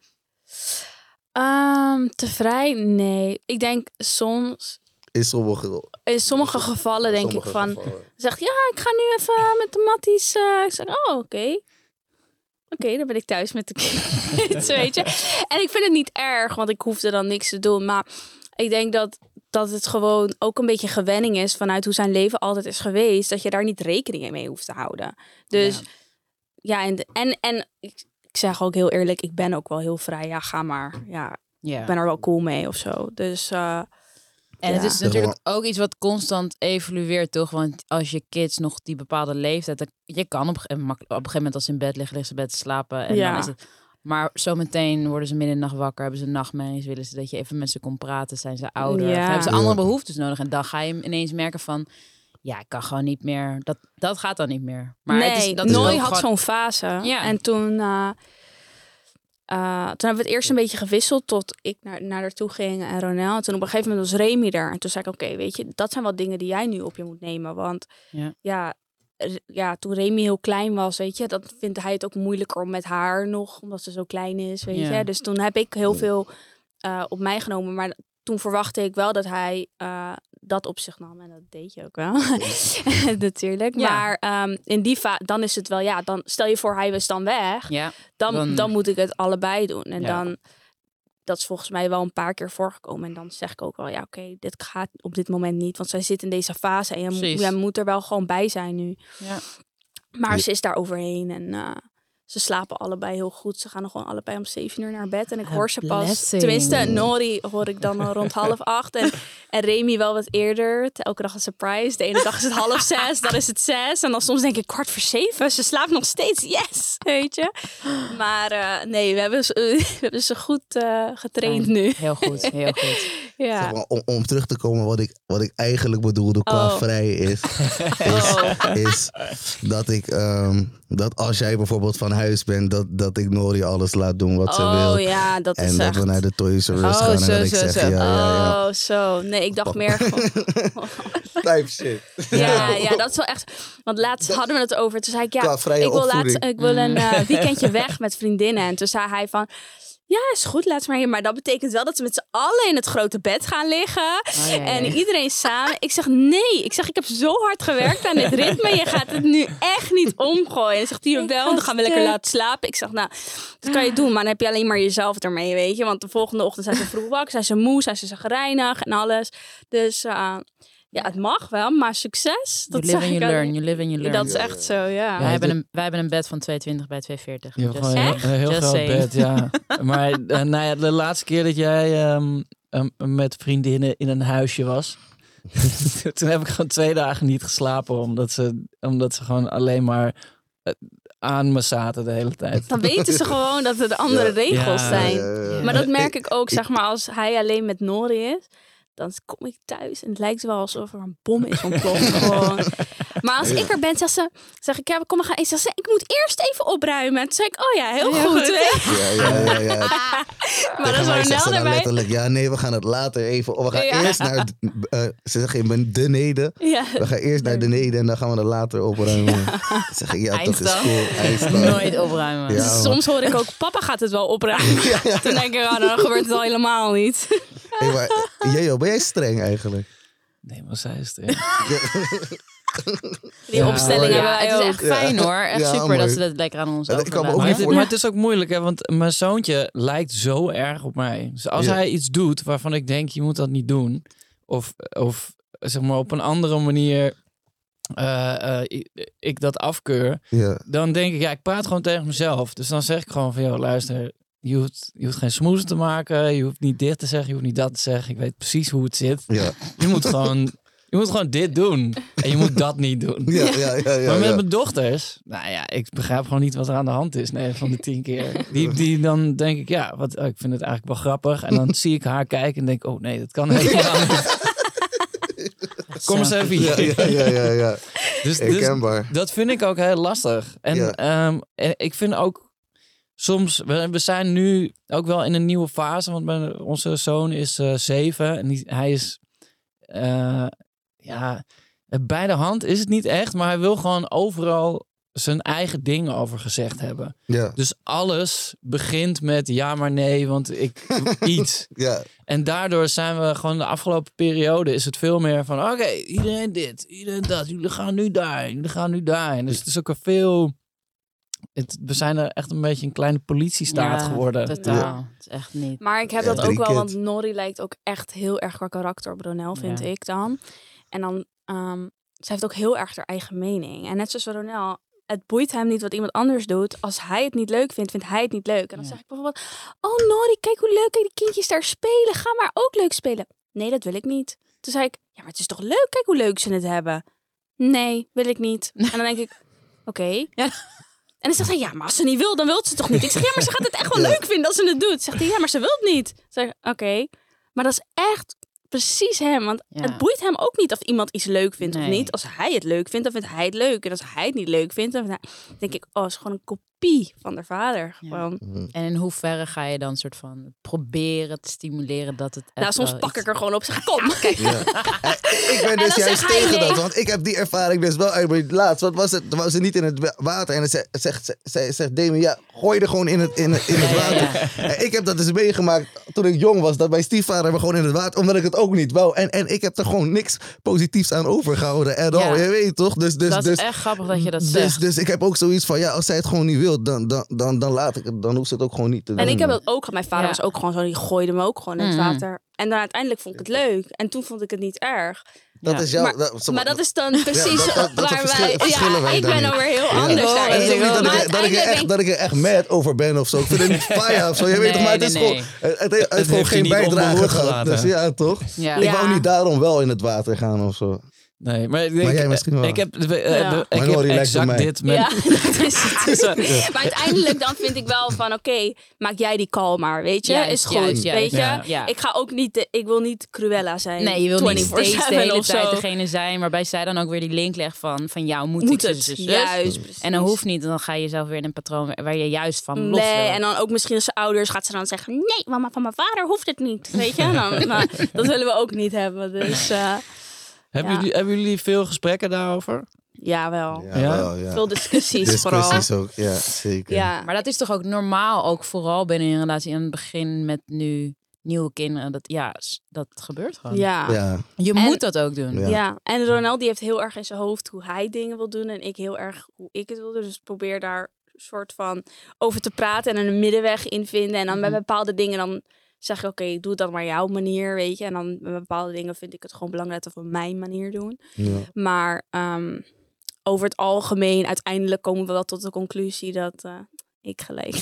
Speaker 4: Ehm, te vrij? Nee. Ik denk soms,
Speaker 3: In sommige,
Speaker 4: in sommige gevallen denk
Speaker 3: sommige
Speaker 4: ik van,
Speaker 3: gevallen.
Speaker 4: zegt ja, ik ga nu even met de matties. eh." ik zeg, oh, oké. Oké, dan ben ik thuis met de kids, weet je. En ik vind het niet erg, want ik hoefde dan niks te doen. Maar ik denk dat, dat het gewoon ook een beetje gewenning is vanuit hoe zijn leven altijd is geweest. Dat je daar niet rekening mee hoeft te houden. Dus ja, en, en, en ik, ik zeg ook heel eerlijk, ik ben ook wel heel vrij. Ja, ga maar. Ja,
Speaker 5: Ja.
Speaker 4: ik ben er wel cool mee of zo. Dus eh,
Speaker 5: En het is natuurlijk ook iets wat constant evolueert, toch? Want als je kids nog die bepaalde leeftijd... dan- Je kan op, een gegeven moment- op een gegeven moment als ze in bed liggen, liggen ze bed te slapen. En
Speaker 4: Ja.
Speaker 5: dan is het, maar zometeen worden ze midden in de nacht wakker, hebben ze nachtmerries, willen ze dat je even met ze kon praten, zijn ze ouder,
Speaker 4: Ja.
Speaker 5: hebben ze andere behoeftes nodig. En dan ga je ineens merken van, ja, ik kan gewoon niet meer, dat, dat gaat dan niet meer. Maar
Speaker 4: nee,
Speaker 5: het is, dat is
Speaker 4: Nooi
Speaker 5: ook
Speaker 4: had
Speaker 5: gewoon-
Speaker 4: zo'n fase.
Speaker 5: Ja.
Speaker 4: En toen, eh, eh, toen hebben we het eerst een beetje gewisseld tot ik naar, naar haar toe ging en Ronel. En toen op een gegeven moment was Remy er. En toen zei ik, oké, weet je, dat zijn wel dingen die jij nu op je moet nemen. Want
Speaker 5: Ja.
Speaker 4: ja, toen Remy heel klein was, weet je, dat vindt hij het ook moeilijker om met haar nog, omdat ze zo klein is, weet
Speaker 5: Ja.
Speaker 4: je. Dus toen heb ik heel veel eh, op mij genomen. Maar toen verwachtte ik wel dat hij eh, dat op zich nam. En dat deed je ook wel. Natuurlijk.
Speaker 5: Ja.
Speaker 4: Maar ehm, in die va dan is het wel, ja, dan stel je voor hij was dan weg.
Speaker 5: Ja,
Speaker 4: Dan,
Speaker 5: dan-
Speaker 4: dan, moet ik het allebei doen. En
Speaker 5: Ja.
Speaker 4: dan, dat is volgens mij wel een paar keer voorgekomen. En dan zeg ik ook wel, ja, oké, dit gaat op dit moment niet. Want zij zit in deze fase en je, moet- jij moet er wel gewoon bij zijn nu.
Speaker 5: ja.
Speaker 4: Maar ze is daar overheen en eh, ze slapen allebei heel goed. Ze gaan nog gewoon allebei om zeven uur naar bed. En ik
Speaker 5: A
Speaker 4: hoor ze pas, tenminste, Nori hoor ik dan al rond half acht. En, en Remy wel wat eerder. Elke dag een surprise. De ene dag is het half zes, dan is het zes. En dan soms denk ik kwart voor zeven. Ze slaapt nog steeds, yes, weet je. Maar eh, nee, we hebben, ze- we hebben ze goed eh, getraind nu.
Speaker 5: Heel goed, heel goed.
Speaker 4: Ja.
Speaker 3: Zeg maar, om, om terug te komen wat ik, wat ik eigenlijk bedoelde qua
Speaker 4: Oh.
Speaker 3: vrij is, is, is dat ik ehm, dat als jij bijvoorbeeld van huis bent, dat, dat ik Nori alles laat doen wat ze wil.
Speaker 4: Oh ja, dat
Speaker 3: en
Speaker 4: is
Speaker 3: dat
Speaker 4: echt...
Speaker 3: we naar de Toys R Us
Speaker 5: Oh,
Speaker 3: gaan en
Speaker 5: zo,
Speaker 3: dat ik
Speaker 5: zo,
Speaker 3: zeg
Speaker 5: zo.
Speaker 3: ja, ja, ja.
Speaker 4: Oh, zo. Nee, ik dacht meer gewoon...
Speaker 3: Type shit.
Speaker 4: Ja, ja, dat is wel echt. Want laatst hadden we het over. Toen zei ik, ja, ik wil, laatst, ik wil een eh, weekendje weg met vriendinnen. En toen zei hij van, ja, is goed, laat ze maar hier. Maar dat betekent wel dat ze met z'n allen in het grote bed gaan liggen.
Speaker 5: Oh, ja, ja,
Speaker 4: En iedereen samen. Ik zeg, nee. Ik zeg, ik heb zo hard gewerkt aan dit ritme. Je gaat het nu echt niet omgooien. En hij zegt, hier wel, dan gaan we lekker laten slapen. Ik zeg, nou, dat kan je doen. Maar dan heb je alleen maar jezelf ermee, weet je. Want de volgende ochtend zijn ze vroeg wakker. Zijn ze moe, zijn ze zagrijnig en alles. Dus uh, ja, het mag wel, maar succes.
Speaker 5: You
Speaker 4: Dat
Speaker 5: live
Speaker 4: zeg
Speaker 5: and
Speaker 4: ik
Speaker 5: you learn, you live and you learn.
Speaker 4: Dat is echt zo, ja.
Speaker 5: wij, hebben een, wij hebben een bed van 220 bij 240.
Speaker 2: Je hebt
Speaker 5: Just
Speaker 2: gewoon een heel,
Speaker 5: Just
Speaker 2: groot
Speaker 5: saying.
Speaker 2: bed, ja. maar eh, nou ja, de laatste keer dat jij ehm, ehm, met vriendinnen in een huisje was... toen heb ik gewoon twee dagen niet geslapen. Omdat ze, omdat ze gewoon alleen maar eh, aan me zaten de hele tijd.
Speaker 4: Dan weten ze gewoon dat er de andere
Speaker 3: Ja.
Speaker 4: regels
Speaker 2: Ja,
Speaker 4: zijn.
Speaker 3: Ja, ja, ja.
Speaker 4: Maar dat merk ik ook, zeg maar, als hij alleen met Nori is. Dan kom ik thuis en het lijkt wel alsof er een bom is ontploft. gewoon. Maar als ik er ben, zeg, ze, zeg ik, ja, kom maar gaan eten. Zeg ze, ik moet eerst even opruimen. En toen zei ik, oh ja, heel
Speaker 5: Heel
Speaker 4: goed.
Speaker 3: Ja, ja, ja. ja.
Speaker 4: Maar dan zo
Speaker 3: zegt ze
Speaker 4: snel
Speaker 3: dan
Speaker 4: erbij.
Speaker 3: letterlijk, ja nee, we gaan het later even... We gaan
Speaker 4: Ja.
Speaker 3: eerst naar, eh, ze zeggen in beneden.
Speaker 4: Ja.
Speaker 3: We gaan eerst naar beneden en dan gaan we het later opruimen. Zeg ik, ja toch is cool. Eindstand.
Speaker 5: Nooit opruimen.
Speaker 4: Soms hoor ik ook, papa gaat het wel opruimen. Toen denk ik, oh, dan gebeurt het al helemaal niet.
Speaker 3: Hey, maar, ben jij streng eigenlijk?
Speaker 2: Nee, maar zij is er.
Speaker 4: Die
Speaker 2: Ja,
Speaker 4: opstelling
Speaker 3: hoor,
Speaker 4: hebben
Speaker 5: Ja, het is
Speaker 4: ook.
Speaker 5: echt fijn hoor. Echt
Speaker 3: Ja,
Speaker 5: super
Speaker 3: mooi.
Speaker 5: dat ze dat lekker aan ons
Speaker 3: Ja, ik kan me ook
Speaker 5: overlaten.
Speaker 2: Maar
Speaker 3: niet
Speaker 2: het,
Speaker 3: voor-
Speaker 2: maar het is ook moeilijk, hè, want mijn zoontje lijkt zo erg op mij. Dus als
Speaker 3: Ja.
Speaker 2: hij iets doet waarvan ik denk, je moet dat niet doen, of, of zeg maar op een andere manier eh, eh, ik, ik dat afkeur, dan denk ik, ja, ik praat gewoon tegen mezelf. Dus dan zeg ik gewoon van, joh, luister, je hoeft, je hoeft geen smoes te maken, je hoeft niet dit te zeggen, je hoeft niet dat te zeggen. Ik weet precies hoe het zit.
Speaker 3: Ja.
Speaker 2: Je moet gewoon, je moet gewoon dit doen en je moet dat niet doen.
Speaker 3: Ja, ja, ja, ja,
Speaker 2: maar met
Speaker 3: ja.
Speaker 2: mijn dochters, nou ja, ik begrijp gewoon niet wat er aan de hand is. Nee, van de tien keer. Die, die dan denk ik, ja, wat, oh, ik vind het eigenlijk wel grappig. En dan zie ik haar kijken en denk, oh nee, dat kan helemaal niet. Kom eens even hier.
Speaker 3: Ja, ja, ja.
Speaker 2: Dus, dus dat vind ik ook heel lastig. En en ik vind ook soms, we, we zijn nu ook wel in een nieuwe fase, want mijn, onze zoon is eh, zeven en die, hij is, eh, ja, bij de hand is het niet echt, maar hij wil gewoon overal zijn eigen dingen over gezegd hebben.
Speaker 3: Ja,
Speaker 2: Dus alles begint met ja maar nee, want ik iets.
Speaker 3: ja,
Speaker 2: En daardoor zijn we gewoon de afgelopen periode is het veel meer van oké, iedereen dit, iedereen dat, jullie gaan nu daar, jullie gaan nu daar. En dus het is ook een veel, het, we zijn er echt een beetje een kleine politiestaat
Speaker 5: Ja,
Speaker 2: geworden.
Speaker 5: Totaal. Het is echt niet.
Speaker 4: Maar ik heb
Speaker 3: Ja,
Speaker 4: dat ook wel, want Nori lijkt ook echt heel erg qua karakter op Ronel, vind
Speaker 5: Ja.
Speaker 4: ik dan. En dan, ehm zij heeft ook heel erg haar eigen mening. En net zoals Ronel, het boeit hem niet wat iemand anders doet. Als hij het niet leuk vindt, vindt hij het niet leuk. En dan
Speaker 5: Ja.
Speaker 4: zeg ik bijvoorbeeld, oh Nori, kijk hoe leuk, die kindjes daar spelen. Ga maar ook leuk spelen. Nee, dat wil ik niet. Toen zei ik, ja, maar het is toch leuk, kijk hoe leuk ze het hebben. Nee, wil ik niet. En dan denk ik, oké.
Speaker 5: Ja.
Speaker 4: En dan zegt hij, ja, maar als ze niet wil, dan wil ze toch niet? Ik zeg, ja, maar ze gaat het echt wel leuk vinden als ze het doet. Zegt hij, ja, maar ze wil het niet. Zeg, oké. Maar dat is echt precies hem. Want
Speaker 5: Ja.
Speaker 4: het boeit hem ook niet of iemand iets leuk vindt of niet. Als hij het leuk vindt, dan vindt hij het leuk. En als hij het niet leuk vindt, dan denk ik, oh, het is gewoon een kopie van de vader.
Speaker 5: Ja.
Speaker 4: Gewoon.
Speaker 5: En in hoeverre ga je dan soort van proberen te stimuleren dat het.
Speaker 4: Nou, soms pak
Speaker 5: iets-
Speaker 4: ik er gewoon op. Zeg, kom, kijk.
Speaker 3: ja. Eh, Ik ben
Speaker 4: En
Speaker 3: dus juist tegen
Speaker 4: nee.
Speaker 3: dat, want ik heb die ervaring dus wel uit mijn laatst. Wat was het? Toen was ze niet in het wa- water en dan zegt, zegt, zegt, zegt Demi, ja, gooi er gewoon in het, in, het- in het
Speaker 5: Ja, ja,
Speaker 3: water. En ik heb dat dus meegemaakt toen ik jong was, dat mijn stiefvader me gewoon in het water, omdat ik het ook niet wou. En, en ik heb er gewoon niks positiefs aan overgehouden. En
Speaker 5: Ja.
Speaker 3: je weet toch? Dus, dus,
Speaker 5: dat is
Speaker 3: dus,
Speaker 5: echt grappig dat je dat
Speaker 3: dus,
Speaker 5: zegt.
Speaker 3: dus ik heb ook zoiets van, ja, als zij het gewoon niet wil, dan, dan, dan, dan laat ik het. Dan hoeft ze het ook gewoon niet te doen.
Speaker 4: En ik heb dat ook. Mijn vader
Speaker 5: Ja.
Speaker 4: was ook gewoon zo, die gooide me ook gewoon in het
Speaker 5: Mhm.
Speaker 4: water. En dan uiteindelijk vond ik het leuk. En toen vond ik het niet erg.
Speaker 3: Dat
Speaker 5: Ja.
Speaker 3: is jouw...
Speaker 4: Maar-
Speaker 3: dat,
Speaker 4: Maar dat is dan precies
Speaker 3: dat- dat- dat
Speaker 4: waar wij... Ja,
Speaker 3: wij
Speaker 4: ik ben dan weer heel
Speaker 3: Ja.
Speaker 4: anders daarin.
Speaker 3: het is ook niet dat, ik, dat, ik er echt, dat ik er echt mad over ben of zo. Ik vind het niet fire of zo. Je weet toch, maar het is
Speaker 5: nee,
Speaker 3: gewoon...
Speaker 5: nee.
Speaker 3: Het, het, heeft- het heeft gewoon geen bijdrage gehad. Dus ja, toch?
Speaker 5: ja.
Speaker 3: Ik wou niet daarom wel in het water gaan of zo.
Speaker 2: Nee, maar, ik,
Speaker 3: Maar jij misschien wel.
Speaker 2: ik heb, eh,
Speaker 4: Ja.
Speaker 2: ik
Speaker 3: Maar
Speaker 2: heb exact dit met,
Speaker 4: Ja, dat is het. Zo. Maar uiteindelijk dan vind ik wel van, oké, maak jij die call maar, weet je?
Speaker 5: Juist,
Speaker 4: is goed,
Speaker 5: juist,
Speaker 4: weet
Speaker 5: juist.
Speaker 4: je?
Speaker 2: Ja.
Speaker 5: Ja.
Speaker 4: Ik ga ook niet, de- ik wil niet Cruella zijn.
Speaker 5: Nee, je wil niet steeds de
Speaker 4: 24/7
Speaker 5: hele tijd degene zijn waarbij zij dan ook weer die link legt van, van jou moet,
Speaker 4: Moet
Speaker 5: ik
Speaker 4: het,
Speaker 5: zus, zus, zus.
Speaker 4: juist, precies.
Speaker 5: En dan hoeft niet, dan ga je jezelf weer in een patroon waar- je juist van los
Speaker 4: Nee,
Speaker 5: wil.
Speaker 4: en dan ook misschien als ze ouders gaat ze dan zeggen... Nee, mama, van mijn vader hoeft het niet. Weet je? Dan, dat willen we ook niet hebben. Dus eh,
Speaker 2: hebben,
Speaker 4: Ja.
Speaker 2: jullie, hebben jullie veel gesprekken daarover?
Speaker 4: ja, wel.
Speaker 3: Ja,
Speaker 2: Ja?
Speaker 3: wel, ja.
Speaker 4: Veel discussies, vooral.
Speaker 3: Discussies ook, ja, zeker.
Speaker 4: Ja.
Speaker 5: Maar dat is toch ook normaal, ook vooral binnen een relatie in het begin met nu nieuwe kinderen. Dat, ja, dat gebeurt gewoon.
Speaker 4: Ja.
Speaker 3: Ja,
Speaker 5: Je
Speaker 4: En-
Speaker 5: moet dat ook doen.
Speaker 3: Ja.
Speaker 4: Ja. en Ronald die heeft heel erg in zijn hoofd hoe hij dingen wil doen en ik heel erg hoe ik het wil doen. Dus probeer daar een soort van over te praten en een middenweg in vinden. En dan bij
Speaker 5: Mhm.
Speaker 4: bepaalde dingen dan zeg je oké, ik doe het dan maar jouw manier, weet je. En dan bij bepaalde dingen vind ik het gewoon belangrijk dat we mijn manier doen.
Speaker 3: ja.
Speaker 4: Maar ehm, over het algemeen, uiteindelijk komen we wel tot de conclusie dat eh, ik gelijk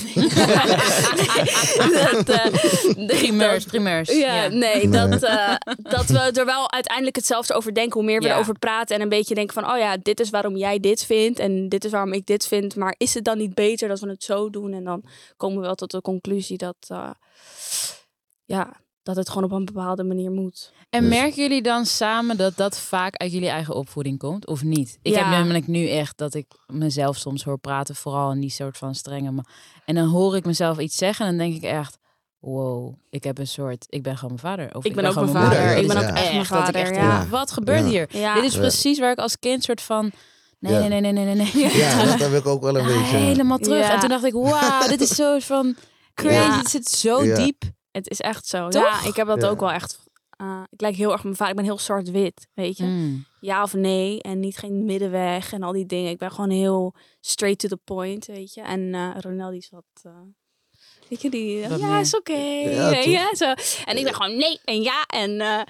Speaker 4: dat, eh,
Speaker 5: Primeurs,
Speaker 4: dat-
Speaker 5: primeurs.
Speaker 4: ja, nee,
Speaker 3: Nee.
Speaker 4: Dat, eh, dat we er wel uiteindelijk hetzelfde over denken. Hoe meer we
Speaker 5: Ja.
Speaker 4: erover praten en een beetje denken van... oh ja, dit is waarom jij dit vindt en dit is waarom ik dit vind. Maar is het dan niet beter dat we het zo doen? En dan komen we wel tot de conclusie dat... eh, ja, dat het gewoon op een bepaalde manier moet.
Speaker 5: En
Speaker 3: Dus-
Speaker 5: merken jullie dan samen dat dat vaak uit jullie eigen opvoeding komt, of niet? Ik
Speaker 4: Ja.
Speaker 5: heb namelijk nu echt dat ik mezelf soms hoor praten, vooral in die soort van strenge. En dan hoor ik mezelf iets zeggen en dan denk ik echt, wow, ik heb een soort, ik ben gewoon mijn vader. Of
Speaker 4: Ik ben ook
Speaker 5: gewoon
Speaker 4: mijn vader.
Speaker 3: Ik ben ook
Speaker 4: echt mijn
Speaker 5: dat ik
Speaker 4: vader,
Speaker 5: echt
Speaker 4: ja.
Speaker 5: Wat gebeurt
Speaker 3: Ja.
Speaker 5: hier?
Speaker 4: Ja.
Speaker 5: Dit is
Speaker 3: Ja.
Speaker 5: precies waar ik als kind soort van, nee,
Speaker 3: Ja.
Speaker 5: nee, nee, nee, nee, nee, nee.
Speaker 3: Ja, dat heb ik ook wel een beetje.
Speaker 5: Helemaal terug.
Speaker 4: Ja.
Speaker 5: En toen dacht ik, wauw, dit is zo van crazy.
Speaker 4: Ja.
Speaker 5: Het zit zo
Speaker 3: Ja.
Speaker 5: diep.
Speaker 4: Het is echt zo.
Speaker 5: Toch?
Speaker 4: Ja, ik heb dat
Speaker 3: Ja.
Speaker 4: ook wel echt. eh, ik lijk heel erg mijn vader. Ik ben heel zwart-wit, weet je.
Speaker 5: Mm.
Speaker 4: Ja of nee. En niet geen middenweg en al die dingen. Ik ben gewoon heel straight to the point, weet je. En eh Ronel die is wat... eh, weet je, die... Ja, is oké.
Speaker 3: Ja, toch?
Speaker 4: je, zo. En ik ben gewoon nee en ja. En eh,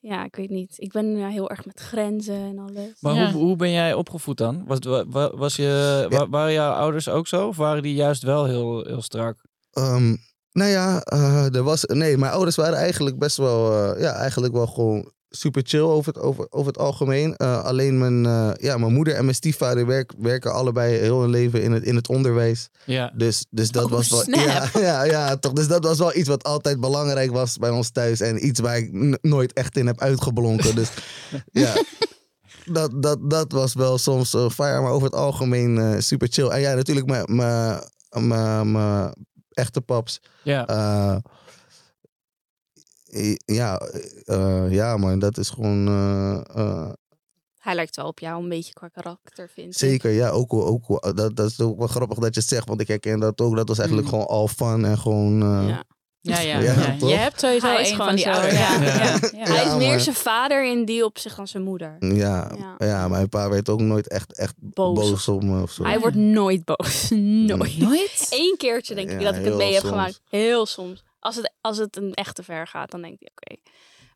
Speaker 4: ja, ik weet niet. Ik ben ja, heel erg met grenzen en alles.
Speaker 2: Maar
Speaker 5: Ja.
Speaker 2: hoe, hoe ben jij opgevoed dan? Was, wa- wa- was je, wa- waren jouw ouders ook zo? Of waren die juist wel heel, heel strak?
Speaker 3: Ehm, nou ja, eh, er was. Nee, mijn ouders waren eigenlijk best wel. eh, ja, eigenlijk wel gewoon super chill over het, over, over het algemeen. Eh, alleen mijn, eh, ja, mijn moeder en mijn stiefvader werk, werken allebei heel hun leven in het, in het onderwijs.
Speaker 2: Ja.
Speaker 3: Dus, dus dat
Speaker 5: Oh,
Speaker 3: was wel.
Speaker 5: snap.
Speaker 3: Ja, ja, ja, toch. Dus dat was wel iets wat altijd belangrijk was bij ons thuis. En iets waar ik nooit echt in heb uitgeblonken. Dus ja. Dat, dat, dat was wel soms fire, maar over het algemeen eh, super chill. En ja, natuurlijk mijn- mijn mijn- mijn echte paps.
Speaker 2: Ja.
Speaker 3: Eh, ja, eh, ja, man, dat is gewoon. eh, eh,
Speaker 4: Hij lijkt wel op jou een beetje qua karakter, vind ik.
Speaker 3: zeker, ja, ook, ook dat, dat is ook wel grappig dat je het zegt, want ik herken dat ook. Dat was eigenlijk
Speaker 5: Mm.
Speaker 3: gewoon al fun en gewoon. eh,
Speaker 4: Ja.
Speaker 5: Ja, ja,
Speaker 3: Ja,
Speaker 5: ja.
Speaker 3: toch?
Speaker 5: Je hebt sowieso
Speaker 4: Hij
Speaker 5: een
Speaker 4: gewoon
Speaker 5: van die ouders.
Speaker 4: ja.
Speaker 5: Ja,
Speaker 2: Ja.
Speaker 5: ja.
Speaker 3: Ja,
Speaker 4: Hij is meer
Speaker 3: maar-
Speaker 4: zijn vader in die opzicht dan zijn moeder.
Speaker 3: Ja,
Speaker 4: Ja.
Speaker 3: ja. mijn pa werd ook nooit echt, echt
Speaker 4: Boos.
Speaker 3: boos, op me of zo.
Speaker 4: Hij wordt nooit boos. nooit.
Speaker 5: Nooit?
Speaker 4: Eén keertje denk ik
Speaker 3: Ja,
Speaker 4: dat ik het mee heb
Speaker 3: soms.
Speaker 4: gemaakt. Heel soms. Als het, als het een echte ver gaat, dan denk ik oké.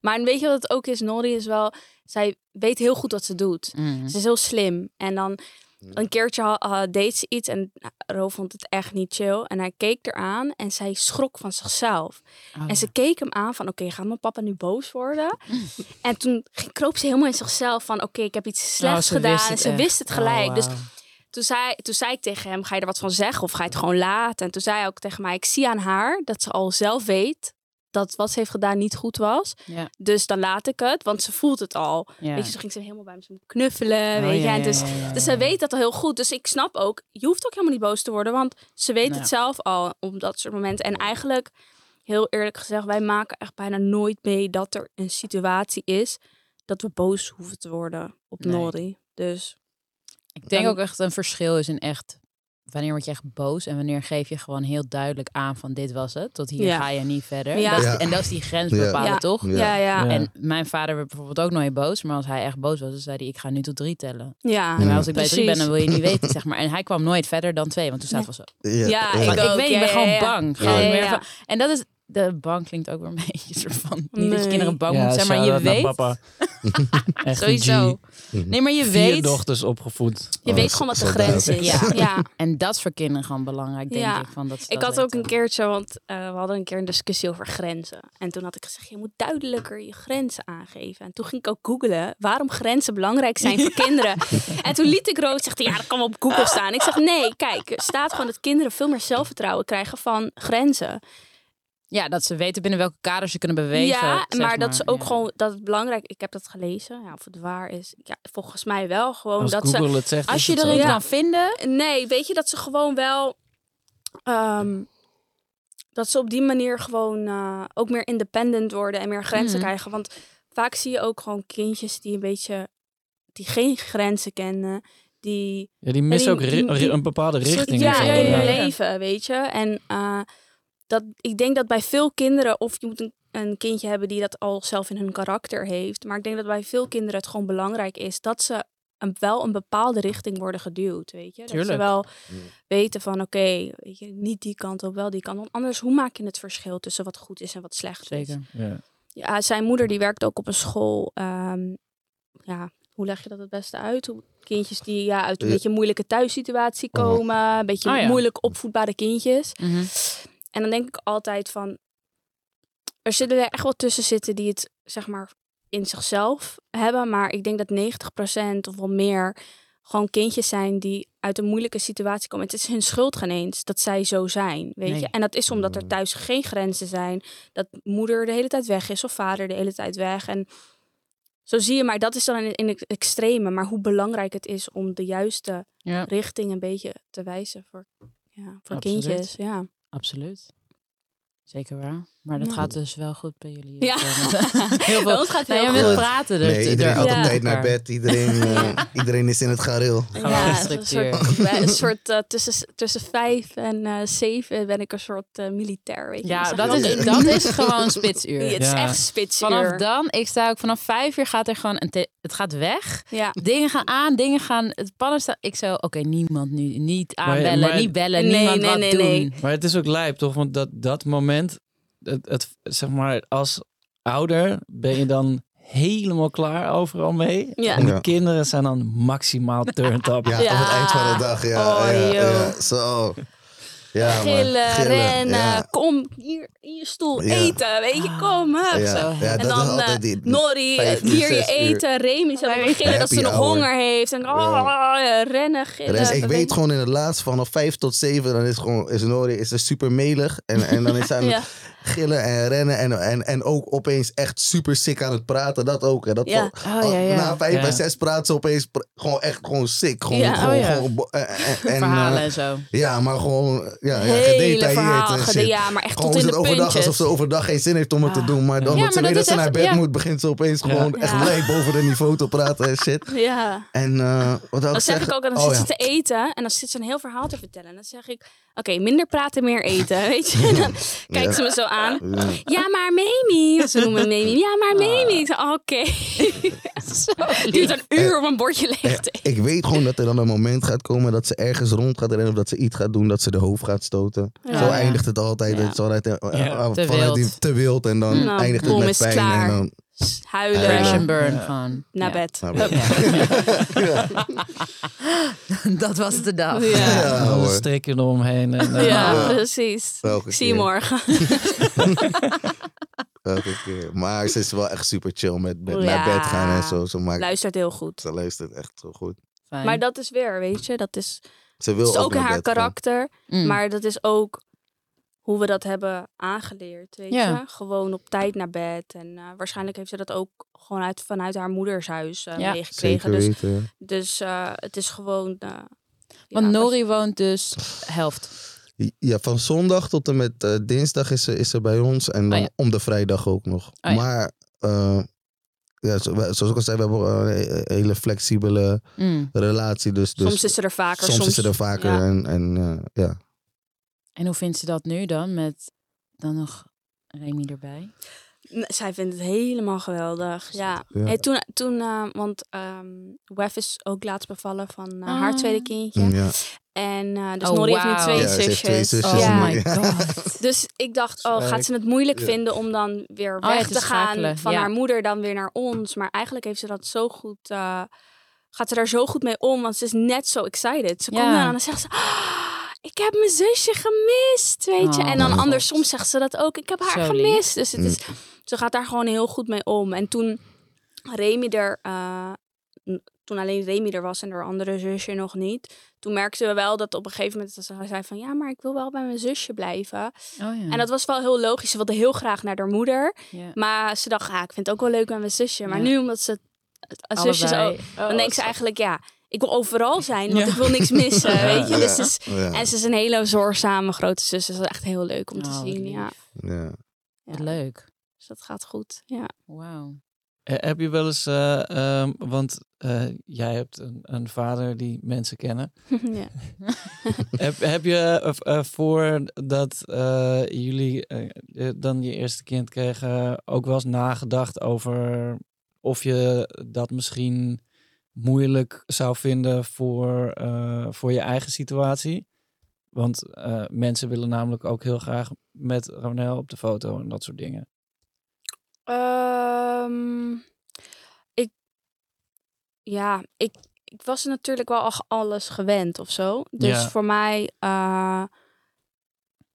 Speaker 4: Maar weet je wat het ook is? Nori is wel... Zij weet heel goed wat ze doet.
Speaker 5: Mm.
Speaker 4: Ze is heel slim. En dan een keertje deed ze iets en nou, Ro vond het echt niet chill. En hij keek eraan en zij schrok van zichzelf.
Speaker 5: Oh,
Speaker 4: En ze keek hem aan van, oké, gaat mijn papa nu boos worden? en toen kroop ze helemaal in zichzelf van, oké, ik heb iets slechts
Speaker 5: Oh, ze
Speaker 4: gedaan. En ze
Speaker 5: echt.
Speaker 4: wist het gelijk.
Speaker 5: Oh,
Speaker 4: Dus toen zei, toen zei ik tegen hem, ga je er wat van zeggen of ga je het gewoon laten? En toen zei hij ook tegen mij, ik zie aan haar dat ze al zelf weet dat wat ze heeft gedaan niet goed was.
Speaker 5: Ja,
Speaker 4: Dus dan laat ik het, want ze voelt het al.
Speaker 5: ja.
Speaker 4: Weet je, toen ging ze helemaal bij hem knuffelen,
Speaker 5: Oh,
Speaker 4: weet je. En dus, dus zij weet dat al heel goed. Dus ik snap ook, je hoeft ook helemaal niet boos te worden, want ze weet
Speaker 5: Nou.
Speaker 4: het zelf al op dat soort momenten. En eigenlijk, heel eerlijk gezegd, wij maken echt bijna nooit mee dat er een situatie is dat we boos hoeven te worden op
Speaker 5: Nee.
Speaker 4: Nori. Dus
Speaker 5: Ik denk
Speaker 4: Dan-
Speaker 5: ook echt een verschil is in echt wanneer word je echt boos en wanneer geef je gewoon heel duidelijk aan van dit was het, tot hier
Speaker 4: Ja.
Speaker 5: ga je niet verder.
Speaker 4: Ja.
Speaker 5: Dat is-
Speaker 3: Ja.
Speaker 5: En dat is die grens bepalen,
Speaker 4: Ja.
Speaker 5: toch?
Speaker 3: Ja.
Speaker 4: ja, ja,
Speaker 2: Ja.
Speaker 5: En mijn vader werd bijvoorbeeld ook nooit boos, maar als hij echt boos was, dan zei hij ik ga nu tot drie tellen.
Speaker 4: ja.
Speaker 5: En maar als ik bij drie ben, dan wil je niet weten, zeg maar. En hij kwam nooit verder dan twee, want toen zaten we zo.
Speaker 3: Ja,
Speaker 4: ik
Speaker 5: ik
Speaker 4: ook.
Speaker 5: weet, ik ben gewoon bang.
Speaker 4: Ja,
Speaker 5: Gewoon
Speaker 4: ja,
Speaker 5: meer
Speaker 4: ja.
Speaker 5: van- en dat is, de bang klinkt ook weer een beetje soort van, niet dat je kinderen bang
Speaker 2: ja,
Speaker 5: moet zijn, maar je weet,
Speaker 2: papa.
Speaker 5: Sowieso. Nee, maar je
Speaker 2: Vier
Speaker 5: weet,
Speaker 2: dochters opgevoed.
Speaker 4: Je
Speaker 3: Oh,
Speaker 4: weet gewoon wat de grens is.
Speaker 5: Ja.
Speaker 4: ja.
Speaker 5: en dat is voor kinderen gewoon belangrijk, denk
Speaker 4: Ja.
Speaker 5: ik. Van dat ze
Speaker 4: Ik
Speaker 5: dat
Speaker 4: had ook een keertje, want eh, we hadden een keer een discussie over grenzen. En toen had ik gezegd, je moet duidelijker je grenzen aangeven. En toen ging ik ook googlen waarom grenzen belangrijk zijn voor kinderen. En toen liet ik Roos zeggen, ja, dat kan wel op Google staan. Ik zeg, nee, kijk, er staat gewoon dat kinderen veel meer zelfvertrouwen krijgen van grenzen.
Speaker 5: Ja, dat ze weten binnen welke kaders ze kunnen bewegen.
Speaker 4: ja,
Speaker 5: zeg
Speaker 4: maar dat ze ook
Speaker 5: ja.
Speaker 4: gewoon, dat het belangrijk, ik heb dat gelezen, ja, of het waar is. Ja, volgens mij wel gewoon
Speaker 2: Als
Speaker 4: dat ze
Speaker 2: het zegt,
Speaker 5: Als
Speaker 2: is
Speaker 5: je erin
Speaker 4: Ja.
Speaker 5: kan vinden,
Speaker 4: Nee, weet je dat ze gewoon wel. ehm, dat ze op die manier gewoon eh, ook meer independent worden en meer grenzen
Speaker 5: Mhm.
Speaker 4: krijgen. Want vaak zie je ook gewoon kindjes die een beetje. die geen grenzen kennen. Die.
Speaker 2: Ja, die missen ook
Speaker 4: die- die-
Speaker 2: een bepaalde richting.
Speaker 4: Ja, in hun
Speaker 5: ja, ja.
Speaker 4: leven, weet je. En eh, dat, ik denk dat bij veel kinderen. of je moet een, een kindje hebben die dat al zelf in hun karakter heeft. Maar ik denk dat bij veel kinderen het gewoon belangrijk is dat ze. Een, wel een bepaalde richting worden geduwd, weet je. Dat ze wel weten van oké, weet je, niet die kant op, wel die kant. Want anders, hoe maak je het verschil tussen wat goed is en wat slecht is?
Speaker 5: zeker.
Speaker 2: Ja.
Speaker 4: Ja, zijn moeder die werkt ook op een school. ehm, ja, hoe leg je dat het beste uit? Hoe kindjes die ja, uit een
Speaker 3: Ja.
Speaker 4: beetje moeilijke thuissituatie
Speaker 3: Oh.
Speaker 4: komen, een beetje
Speaker 5: Oh ja.
Speaker 4: moeilijk opvoedbare kindjes.
Speaker 5: Mhm.
Speaker 4: En dan denk ik altijd van, er zullen er echt wel tussen zitten die het zeg maar in zichzelf hebben, maar ik denk dat 90% of wel meer gewoon kindjes zijn die uit een moeilijke situatie komen. Het is hun schuld geen eens dat zij zo zijn, weet
Speaker 5: Nee.
Speaker 4: je. En dat is omdat er thuis geen grenzen zijn. Dat moeder de hele tijd weg is of vader de hele tijd weg. En zo zie je, maar dat is dan in, het extreme. Maar hoe belangrijk het is om de juiste
Speaker 5: Ja,
Speaker 4: richting een beetje te wijzen voor, ja, voor
Speaker 5: Absoluut.
Speaker 4: kindjes. Ja.
Speaker 5: Absoluut. Zeker waar. Maar dat
Speaker 4: Ja.
Speaker 5: gaat dus wel goed bij jullie.
Speaker 4: Ja.
Speaker 5: Heel
Speaker 4: Bij
Speaker 5: veel.
Speaker 4: ons gaat het
Speaker 5: Nou,
Speaker 4: heel goed.
Speaker 5: praten er.
Speaker 3: Nee, iedereen
Speaker 5: er-
Speaker 3: gaat op tijd naar bed. Iedereen, eh, iedereen is in het gareel.
Speaker 5: Gewoon
Speaker 4: Ja,
Speaker 5: een
Speaker 4: soort, een soort eh, tussen, tussen vijf en eh, zeven ben ik een soort eh, militair. Weet je.
Speaker 5: Ja, dat is, dat is gewoon spitsuur.
Speaker 4: Ja, het is
Speaker 2: Ja.
Speaker 4: echt spitsuur.
Speaker 5: Vanaf dan, ik sta ook vanaf vijf uur gaat er gewoon een het gaat weg.
Speaker 4: Ja.
Speaker 5: Dingen gaan aan, dingen gaan. Het pannen staan. Ik zo, oké, niemand nu, niet
Speaker 2: Maar-
Speaker 5: aanbellen,
Speaker 2: maar-
Speaker 5: niet bellen,
Speaker 4: Nee,
Speaker 5: niemand
Speaker 4: nee,
Speaker 5: wat
Speaker 4: nee,
Speaker 5: doen.
Speaker 4: nee.
Speaker 2: Maar het is ook lijp, toch? Want dat, dat moment, het, het, zeg maar, als ouder ben je dan helemaal klaar overal mee.
Speaker 4: Ja.
Speaker 2: En de
Speaker 3: Ja.
Speaker 2: kinderen zijn dan maximaal turned up.
Speaker 3: Ja,
Speaker 4: Ja.
Speaker 3: op het eind van de dag. Ja,
Speaker 4: Oh,
Speaker 3: ja,
Speaker 4: joh.
Speaker 3: ja, zo. Ja.
Speaker 4: Gillen, rennen,
Speaker 3: Ja,
Speaker 4: kom hier in je stoel,
Speaker 3: Ja.
Speaker 4: eten, weet je, kom, hup.
Speaker 3: ja,
Speaker 5: Zo.
Speaker 3: ja,
Speaker 4: En dan
Speaker 3: altijd
Speaker 4: eh
Speaker 3: die...
Speaker 4: Norrie,
Speaker 3: uur,
Speaker 4: hier je eten, Remy zou beginnen dat ze nog
Speaker 3: hour.
Speaker 4: honger heeft. En oh, rennen, gillen.
Speaker 3: Rens, ik weet gewoon in het laatst vanaf vijf tot zeven, dan is gewoon is Nori is er super melig. En, en dan is hij aan het
Speaker 4: Ja.
Speaker 3: Gillen en rennen. En, en, en ook opeens echt super sick aan het praten. Dat ook. Hè. Dat
Speaker 4: Ja.
Speaker 5: Oh, ja, ja.
Speaker 3: Na vijf
Speaker 2: Ja.
Speaker 3: en zes praten ze opeens pr- gewoon echt gewoon sick. Gewoon,
Speaker 4: Ja.
Speaker 3: gewoon,
Speaker 5: Oh, ja.
Speaker 3: gewoon bo- en, en, en,
Speaker 5: Verhalen
Speaker 3: eh,
Speaker 5: en zo.
Speaker 3: ja, maar gewoon ja, ja,
Speaker 4: Hele
Speaker 3: gedetailleerd
Speaker 4: verhaal,
Speaker 3: en shit.
Speaker 4: ja, maar echt
Speaker 3: Gewoon
Speaker 4: tot in
Speaker 3: is
Speaker 4: de
Speaker 3: het overdag
Speaker 4: puntjes.
Speaker 3: alsof ze overdag geen zin heeft om het te
Speaker 5: Ah.
Speaker 3: doen. Maar dan
Speaker 5: Ja,
Speaker 3: dat ze
Speaker 5: maar
Speaker 3: weet
Speaker 5: dat
Speaker 3: dat ze naar bed
Speaker 5: ja.
Speaker 3: moet, begint ze opeens gewoon echt lijp boven de niveau te praten en shit.
Speaker 4: Ja.
Speaker 3: En eh, wat wil
Speaker 4: Dan
Speaker 3: ik
Speaker 4: zeg ik ook, en dan
Speaker 3: Oh,
Speaker 4: zit ze te eten en dan zit ze een heel verhaal te vertellen. En dan zeg ik, oké, minder praten, meer eten, weet je. En dan kijkt ze me zo aan.
Speaker 3: Ja.
Speaker 4: Maar Mimi. Ze noemen me Mimi. Ja, maar Mimi. Ik zeg, oké. Het duurt een uur om een bordje leeg te eten.
Speaker 3: Ik weet gewoon dat er dan een moment gaat komen dat ze ergens rond gaat rennen of dat ze iets gaat doen, dat ze de hoofd gaat stoten.
Speaker 4: Ja.
Speaker 3: Zo eindigt het altijd.
Speaker 4: Ja.
Speaker 3: Het is altijd eh,
Speaker 2: Ja.
Speaker 3: eh,
Speaker 5: Te
Speaker 3: vanuit die
Speaker 5: wild.
Speaker 3: te wild en dan
Speaker 4: Nou,
Speaker 3: eindigt het met pijn.
Speaker 4: klaar.
Speaker 3: En dan,
Speaker 4: Huilen.
Speaker 5: Crash and burn gewoon.
Speaker 4: Naar bed.
Speaker 5: Dat was de dag.
Speaker 4: Ja.
Speaker 3: Ja,
Speaker 2: Dan
Speaker 3: hoor.
Speaker 2: strik je eromheen. En, eh,
Speaker 4: Ja, precies. Zie je morgen.
Speaker 3: Elke keer. Maar ze is wel echt super chill met, met
Speaker 4: Ja.
Speaker 3: naar bed gaan en zo. Ze, maakt,
Speaker 4: Luistert heel goed.
Speaker 3: ze luistert echt zo goed.
Speaker 5: Fijn.
Speaker 4: Maar dat is weer, weet je, dat is,
Speaker 3: Ze wil
Speaker 4: dat is ook
Speaker 3: naar
Speaker 4: haar karakter.
Speaker 5: Mm.
Speaker 4: Maar dat is ook hoe we dat hebben aangeleerd, weet
Speaker 5: Ja.
Speaker 4: je. Gewoon op tijd naar bed. En eh, waarschijnlijk heeft ze dat ook gewoon uit, vanuit haar moedershuis eh
Speaker 5: Ja,
Speaker 4: meegekregen. Dus,
Speaker 3: weten.
Speaker 4: dus eh, het is gewoon... eh,
Speaker 5: Want
Speaker 4: ja,
Speaker 5: Nori woont dus helft.
Speaker 3: Ja, van zondag tot en met eh, dinsdag is ze, is ze bij ons. En dan
Speaker 5: Oh ja.
Speaker 3: om de vrijdag ook nog.
Speaker 5: ja.
Speaker 3: Maar eh, ja, zoals ik al zei, we hebben een he- hele flexibele
Speaker 5: Mm.
Speaker 3: relatie. Dus, dus
Speaker 4: soms is ze er vaker,
Speaker 3: soms
Speaker 4: soms,
Speaker 3: is ze er vaker.
Speaker 4: ja.
Speaker 3: En, en eh, ja.
Speaker 5: En hoe vindt ze dat nu dan? Met dan nog Remy erbij?
Speaker 4: Zij vindt het helemaal geweldig. Ja.
Speaker 3: Ja.
Speaker 4: Hey, toen, toen eh, want ehm Wef is ook laatst bevallen van eh,
Speaker 5: Ah.
Speaker 4: haar tweede kindje.
Speaker 3: Mm, ja.
Speaker 4: En eh, dus
Speaker 5: Oh,
Speaker 4: Nori heeft nu twee
Speaker 3: Ja,
Speaker 4: zusjes.
Speaker 3: twee zusjes.
Speaker 5: Oh
Speaker 3: Ja.
Speaker 5: my god.
Speaker 4: Dus ik dacht, oh, gaat ze het moeilijk
Speaker 3: Ja.
Speaker 4: vinden om dan weer
Speaker 5: Oh
Speaker 4: weg
Speaker 5: te
Speaker 4: te gaan van
Speaker 5: ja.
Speaker 4: haar moeder dan weer naar ons. Maar eigenlijk heeft ze dat zo goed, eh, gaat ze daar zo goed mee om, want ze is net zo excited. Ze
Speaker 5: Ja.
Speaker 4: komt aan en dan zegt ze, "Ah, ik heb mijn zusje gemist, weet je.
Speaker 5: Oh,
Speaker 4: en dan
Speaker 3: God.
Speaker 4: andersom zegt ze dat ook, ik heb haar
Speaker 5: Zo lief.
Speaker 4: gemist. Dus het is, ze gaat daar gewoon heel goed mee om. En toen Remy er, eh, toen alleen Remy er was en haar andere zusje nog niet. Toen merkten we wel dat op een gegeven moment dat ze zei van ja, maar ik wil wel bij mijn zusje blijven.
Speaker 5: Oh ja.
Speaker 4: En dat was wel heel logisch. Ze wilde heel graag naar haar moeder. Maar ze dacht, ah, ik vind het ook wel leuk met mijn zusje. Maar nu omdat ze het zusjes
Speaker 5: Allebei.
Speaker 4: ook,
Speaker 5: Oh,
Speaker 4: dan denkt ze eigenlijk ja, ik wil overal zijn, want
Speaker 2: Ja.
Speaker 4: ik wil niks missen,
Speaker 3: Ja,
Speaker 4: weet je.
Speaker 3: ja,
Speaker 4: Dus is,
Speaker 3: ja.
Speaker 4: en ze is een hele zorgzame grote zus. Dus dat is echt heel leuk om te
Speaker 5: Oh,
Speaker 4: zien. Ja.
Speaker 3: Ja.
Speaker 5: Leuk.
Speaker 4: Dus dat gaat goed. Ja.
Speaker 5: Wauw.
Speaker 2: Eh, Heb je wel eens, eh, ehm, want eh, jij hebt een, een vader die mensen kennen.
Speaker 4: ja.
Speaker 2: heb, heb je eh, voordat eh, jullie dan je eerste kind kregen ook wel eens nagedacht over of je dat misschien moeilijk zou vinden voor, eh, voor je eigen situatie? Want eh, mensen willen namelijk ook heel graag met Ronel op de foto en dat soort dingen.
Speaker 4: Ehm, ik, ja, ik, ik was natuurlijk wel al alles gewend of zo. Dus
Speaker 2: Ja.
Speaker 4: voor mij, eh,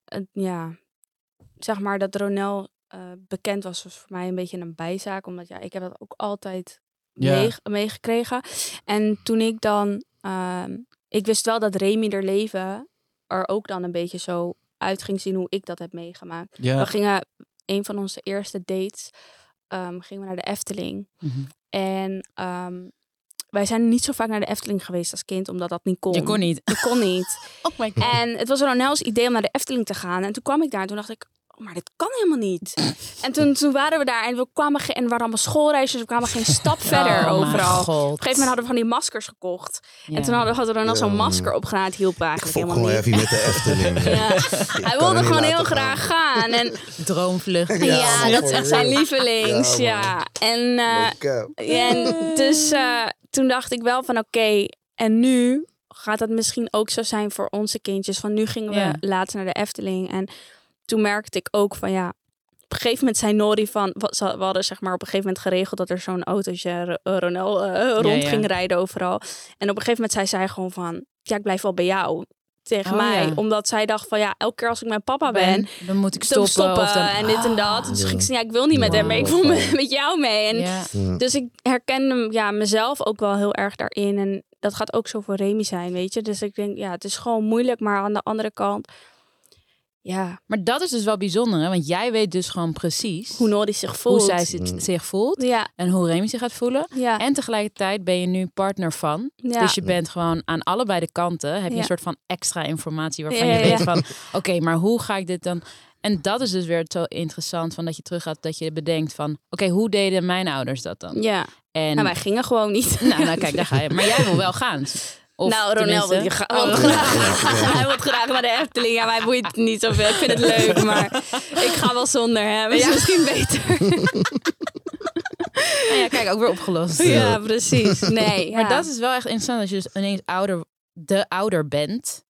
Speaker 4: het- ja, zeg maar dat Ronel bekend was, was voor mij een beetje een bijzaak. Omdat ja, ik heb dat ook altijd
Speaker 2: Ja.
Speaker 4: meegekregen. En toen ik dan ehm, ik wist wel dat Remy er leven er ook dan een beetje zo uit ging zien hoe ik dat heb meegemaakt. We gingen een van onze eerste dates ehm, gingen we naar de Efteling.
Speaker 5: Mhm.
Speaker 4: En ehm, wij zijn niet zo vaak naar de Efteling geweest als kind, omdat dat niet kon.
Speaker 5: Je kon niet.
Speaker 4: Ik kon niet.
Speaker 5: Oh my god.
Speaker 4: En het was Ronels idee om naar de Efteling te gaan. En toen kwam ik daar en toen dacht ik, maar dit kan helemaal niet. En toen, toen waren we daar en we kwamen geen, en we waren allemaal schoolreisjes. We kwamen geen stap verder
Speaker 5: Oh mijn
Speaker 4: overal.
Speaker 5: god.
Speaker 4: Op een gegeven moment hadden we van die maskers gekocht.
Speaker 5: Ja.
Speaker 4: En toen hadden, hadden we Ronels zo'n
Speaker 3: Ja.
Speaker 4: masker opgedaan. Het hielp eigenlijk helemaal
Speaker 3: gewoon
Speaker 4: niet.
Speaker 3: even met de Efteling.
Speaker 4: Ja. Hij wilde gewoon heel graag gaan. En
Speaker 5: Droomvlucht.
Speaker 3: Ja,
Speaker 4: dat is echt zijn lievelings.
Speaker 3: Ja,
Speaker 4: Ja, En, eh,
Speaker 3: No
Speaker 4: en dus eh, toen dacht ik wel van oké, en nu gaat dat misschien ook zo zijn voor onze kindjes. Van nu gingen we later naar de Efteling. En toen merkte ik ook van ja, op een gegeven moment zei Nori van, we hadden zeg maar op een gegeven moment geregeld dat er zo'n autootje uh, Ronel eh, rond
Speaker 5: ja.
Speaker 4: ging rijden overal. En op een gegeven moment zei zij gewoon van, ja ik blijf wel bij jou. Tegen
Speaker 5: Oh,
Speaker 4: mij.
Speaker 5: ja.
Speaker 4: Omdat zij dacht van ja, elke keer als ik mijn papa ben,
Speaker 5: dan moet ik
Speaker 4: stoppen,
Speaker 5: stoppen.
Speaker 4: stoppen
Speaker 5: of dan,
Speaker 4: en dit en dat. Dus
Speaker 3: Ja.
Speaker 4: ging ze, ja, ik wil niet met hem mee, ik wil me- met jou mee. En dus ik herken ja, mezelf ook wel heel erg daarin. En dat gaat ook zo voor Remy zijn, weet je. Dus ik denk, ja, het is gewoon moeilijk. Maar aan de andere kant, ja,
Speaker 5: Maar dat is dus wel bijzonder, hè? want jij weet dus gewoon precies
Speaker 4: hoe Nori zich voelt.
Speaker 5: hoe zij zich, zich voelt
Speaker 4: Ja,
Speaker 5: en hoe Remy zich gaat voelen.
Speaker 4: ja,
Speaker 5: En tegelijkertijd ben je nu partner van.
Speaker 4: ja.
Speaker 5: Dus je bent gewoon aan allebei de kanten. Heb je
Speaker 4: Ja.
Speaker 5: een soort van extra informatie waarvan
Speaker 4: Ja,
Speaker 5: je weet
Speaker 4: ja.
Speaker 5: van... Oké, maar hoe ga ik dit dan... En dat is dus weer zo interessant van dat je teruggaat. Dat je bedenkt van... Oké, hoe deden mijn ouders dat dan?
Speaker 4: ja.
Speaker 5: En,
Speaker 4: En wij gingen gewoon niet.
Speaker 5: nou, nou, kijk, daar ga je. Maar jij wil wel gaan. Of
Speaker 4: nou, Ronel wil, je
Speaker 5: Oh.
Speaker 4: graag. Hij wil graag naar de Efteling. Ja, mij boeit het niet zoveel. Ik vind het leuk, maar ik ga wel zonder hem. Is
Speaker 5: Ja.
Speaker 4: misschien beter.
Speaker 5: Nou ja, kijk, ook weer opgelost.
Speaker 4: ja, precies. Nee, ja.
Speaker 5: Maar dat is wel echt interessant als je dus ineens ouder, de ouder bent.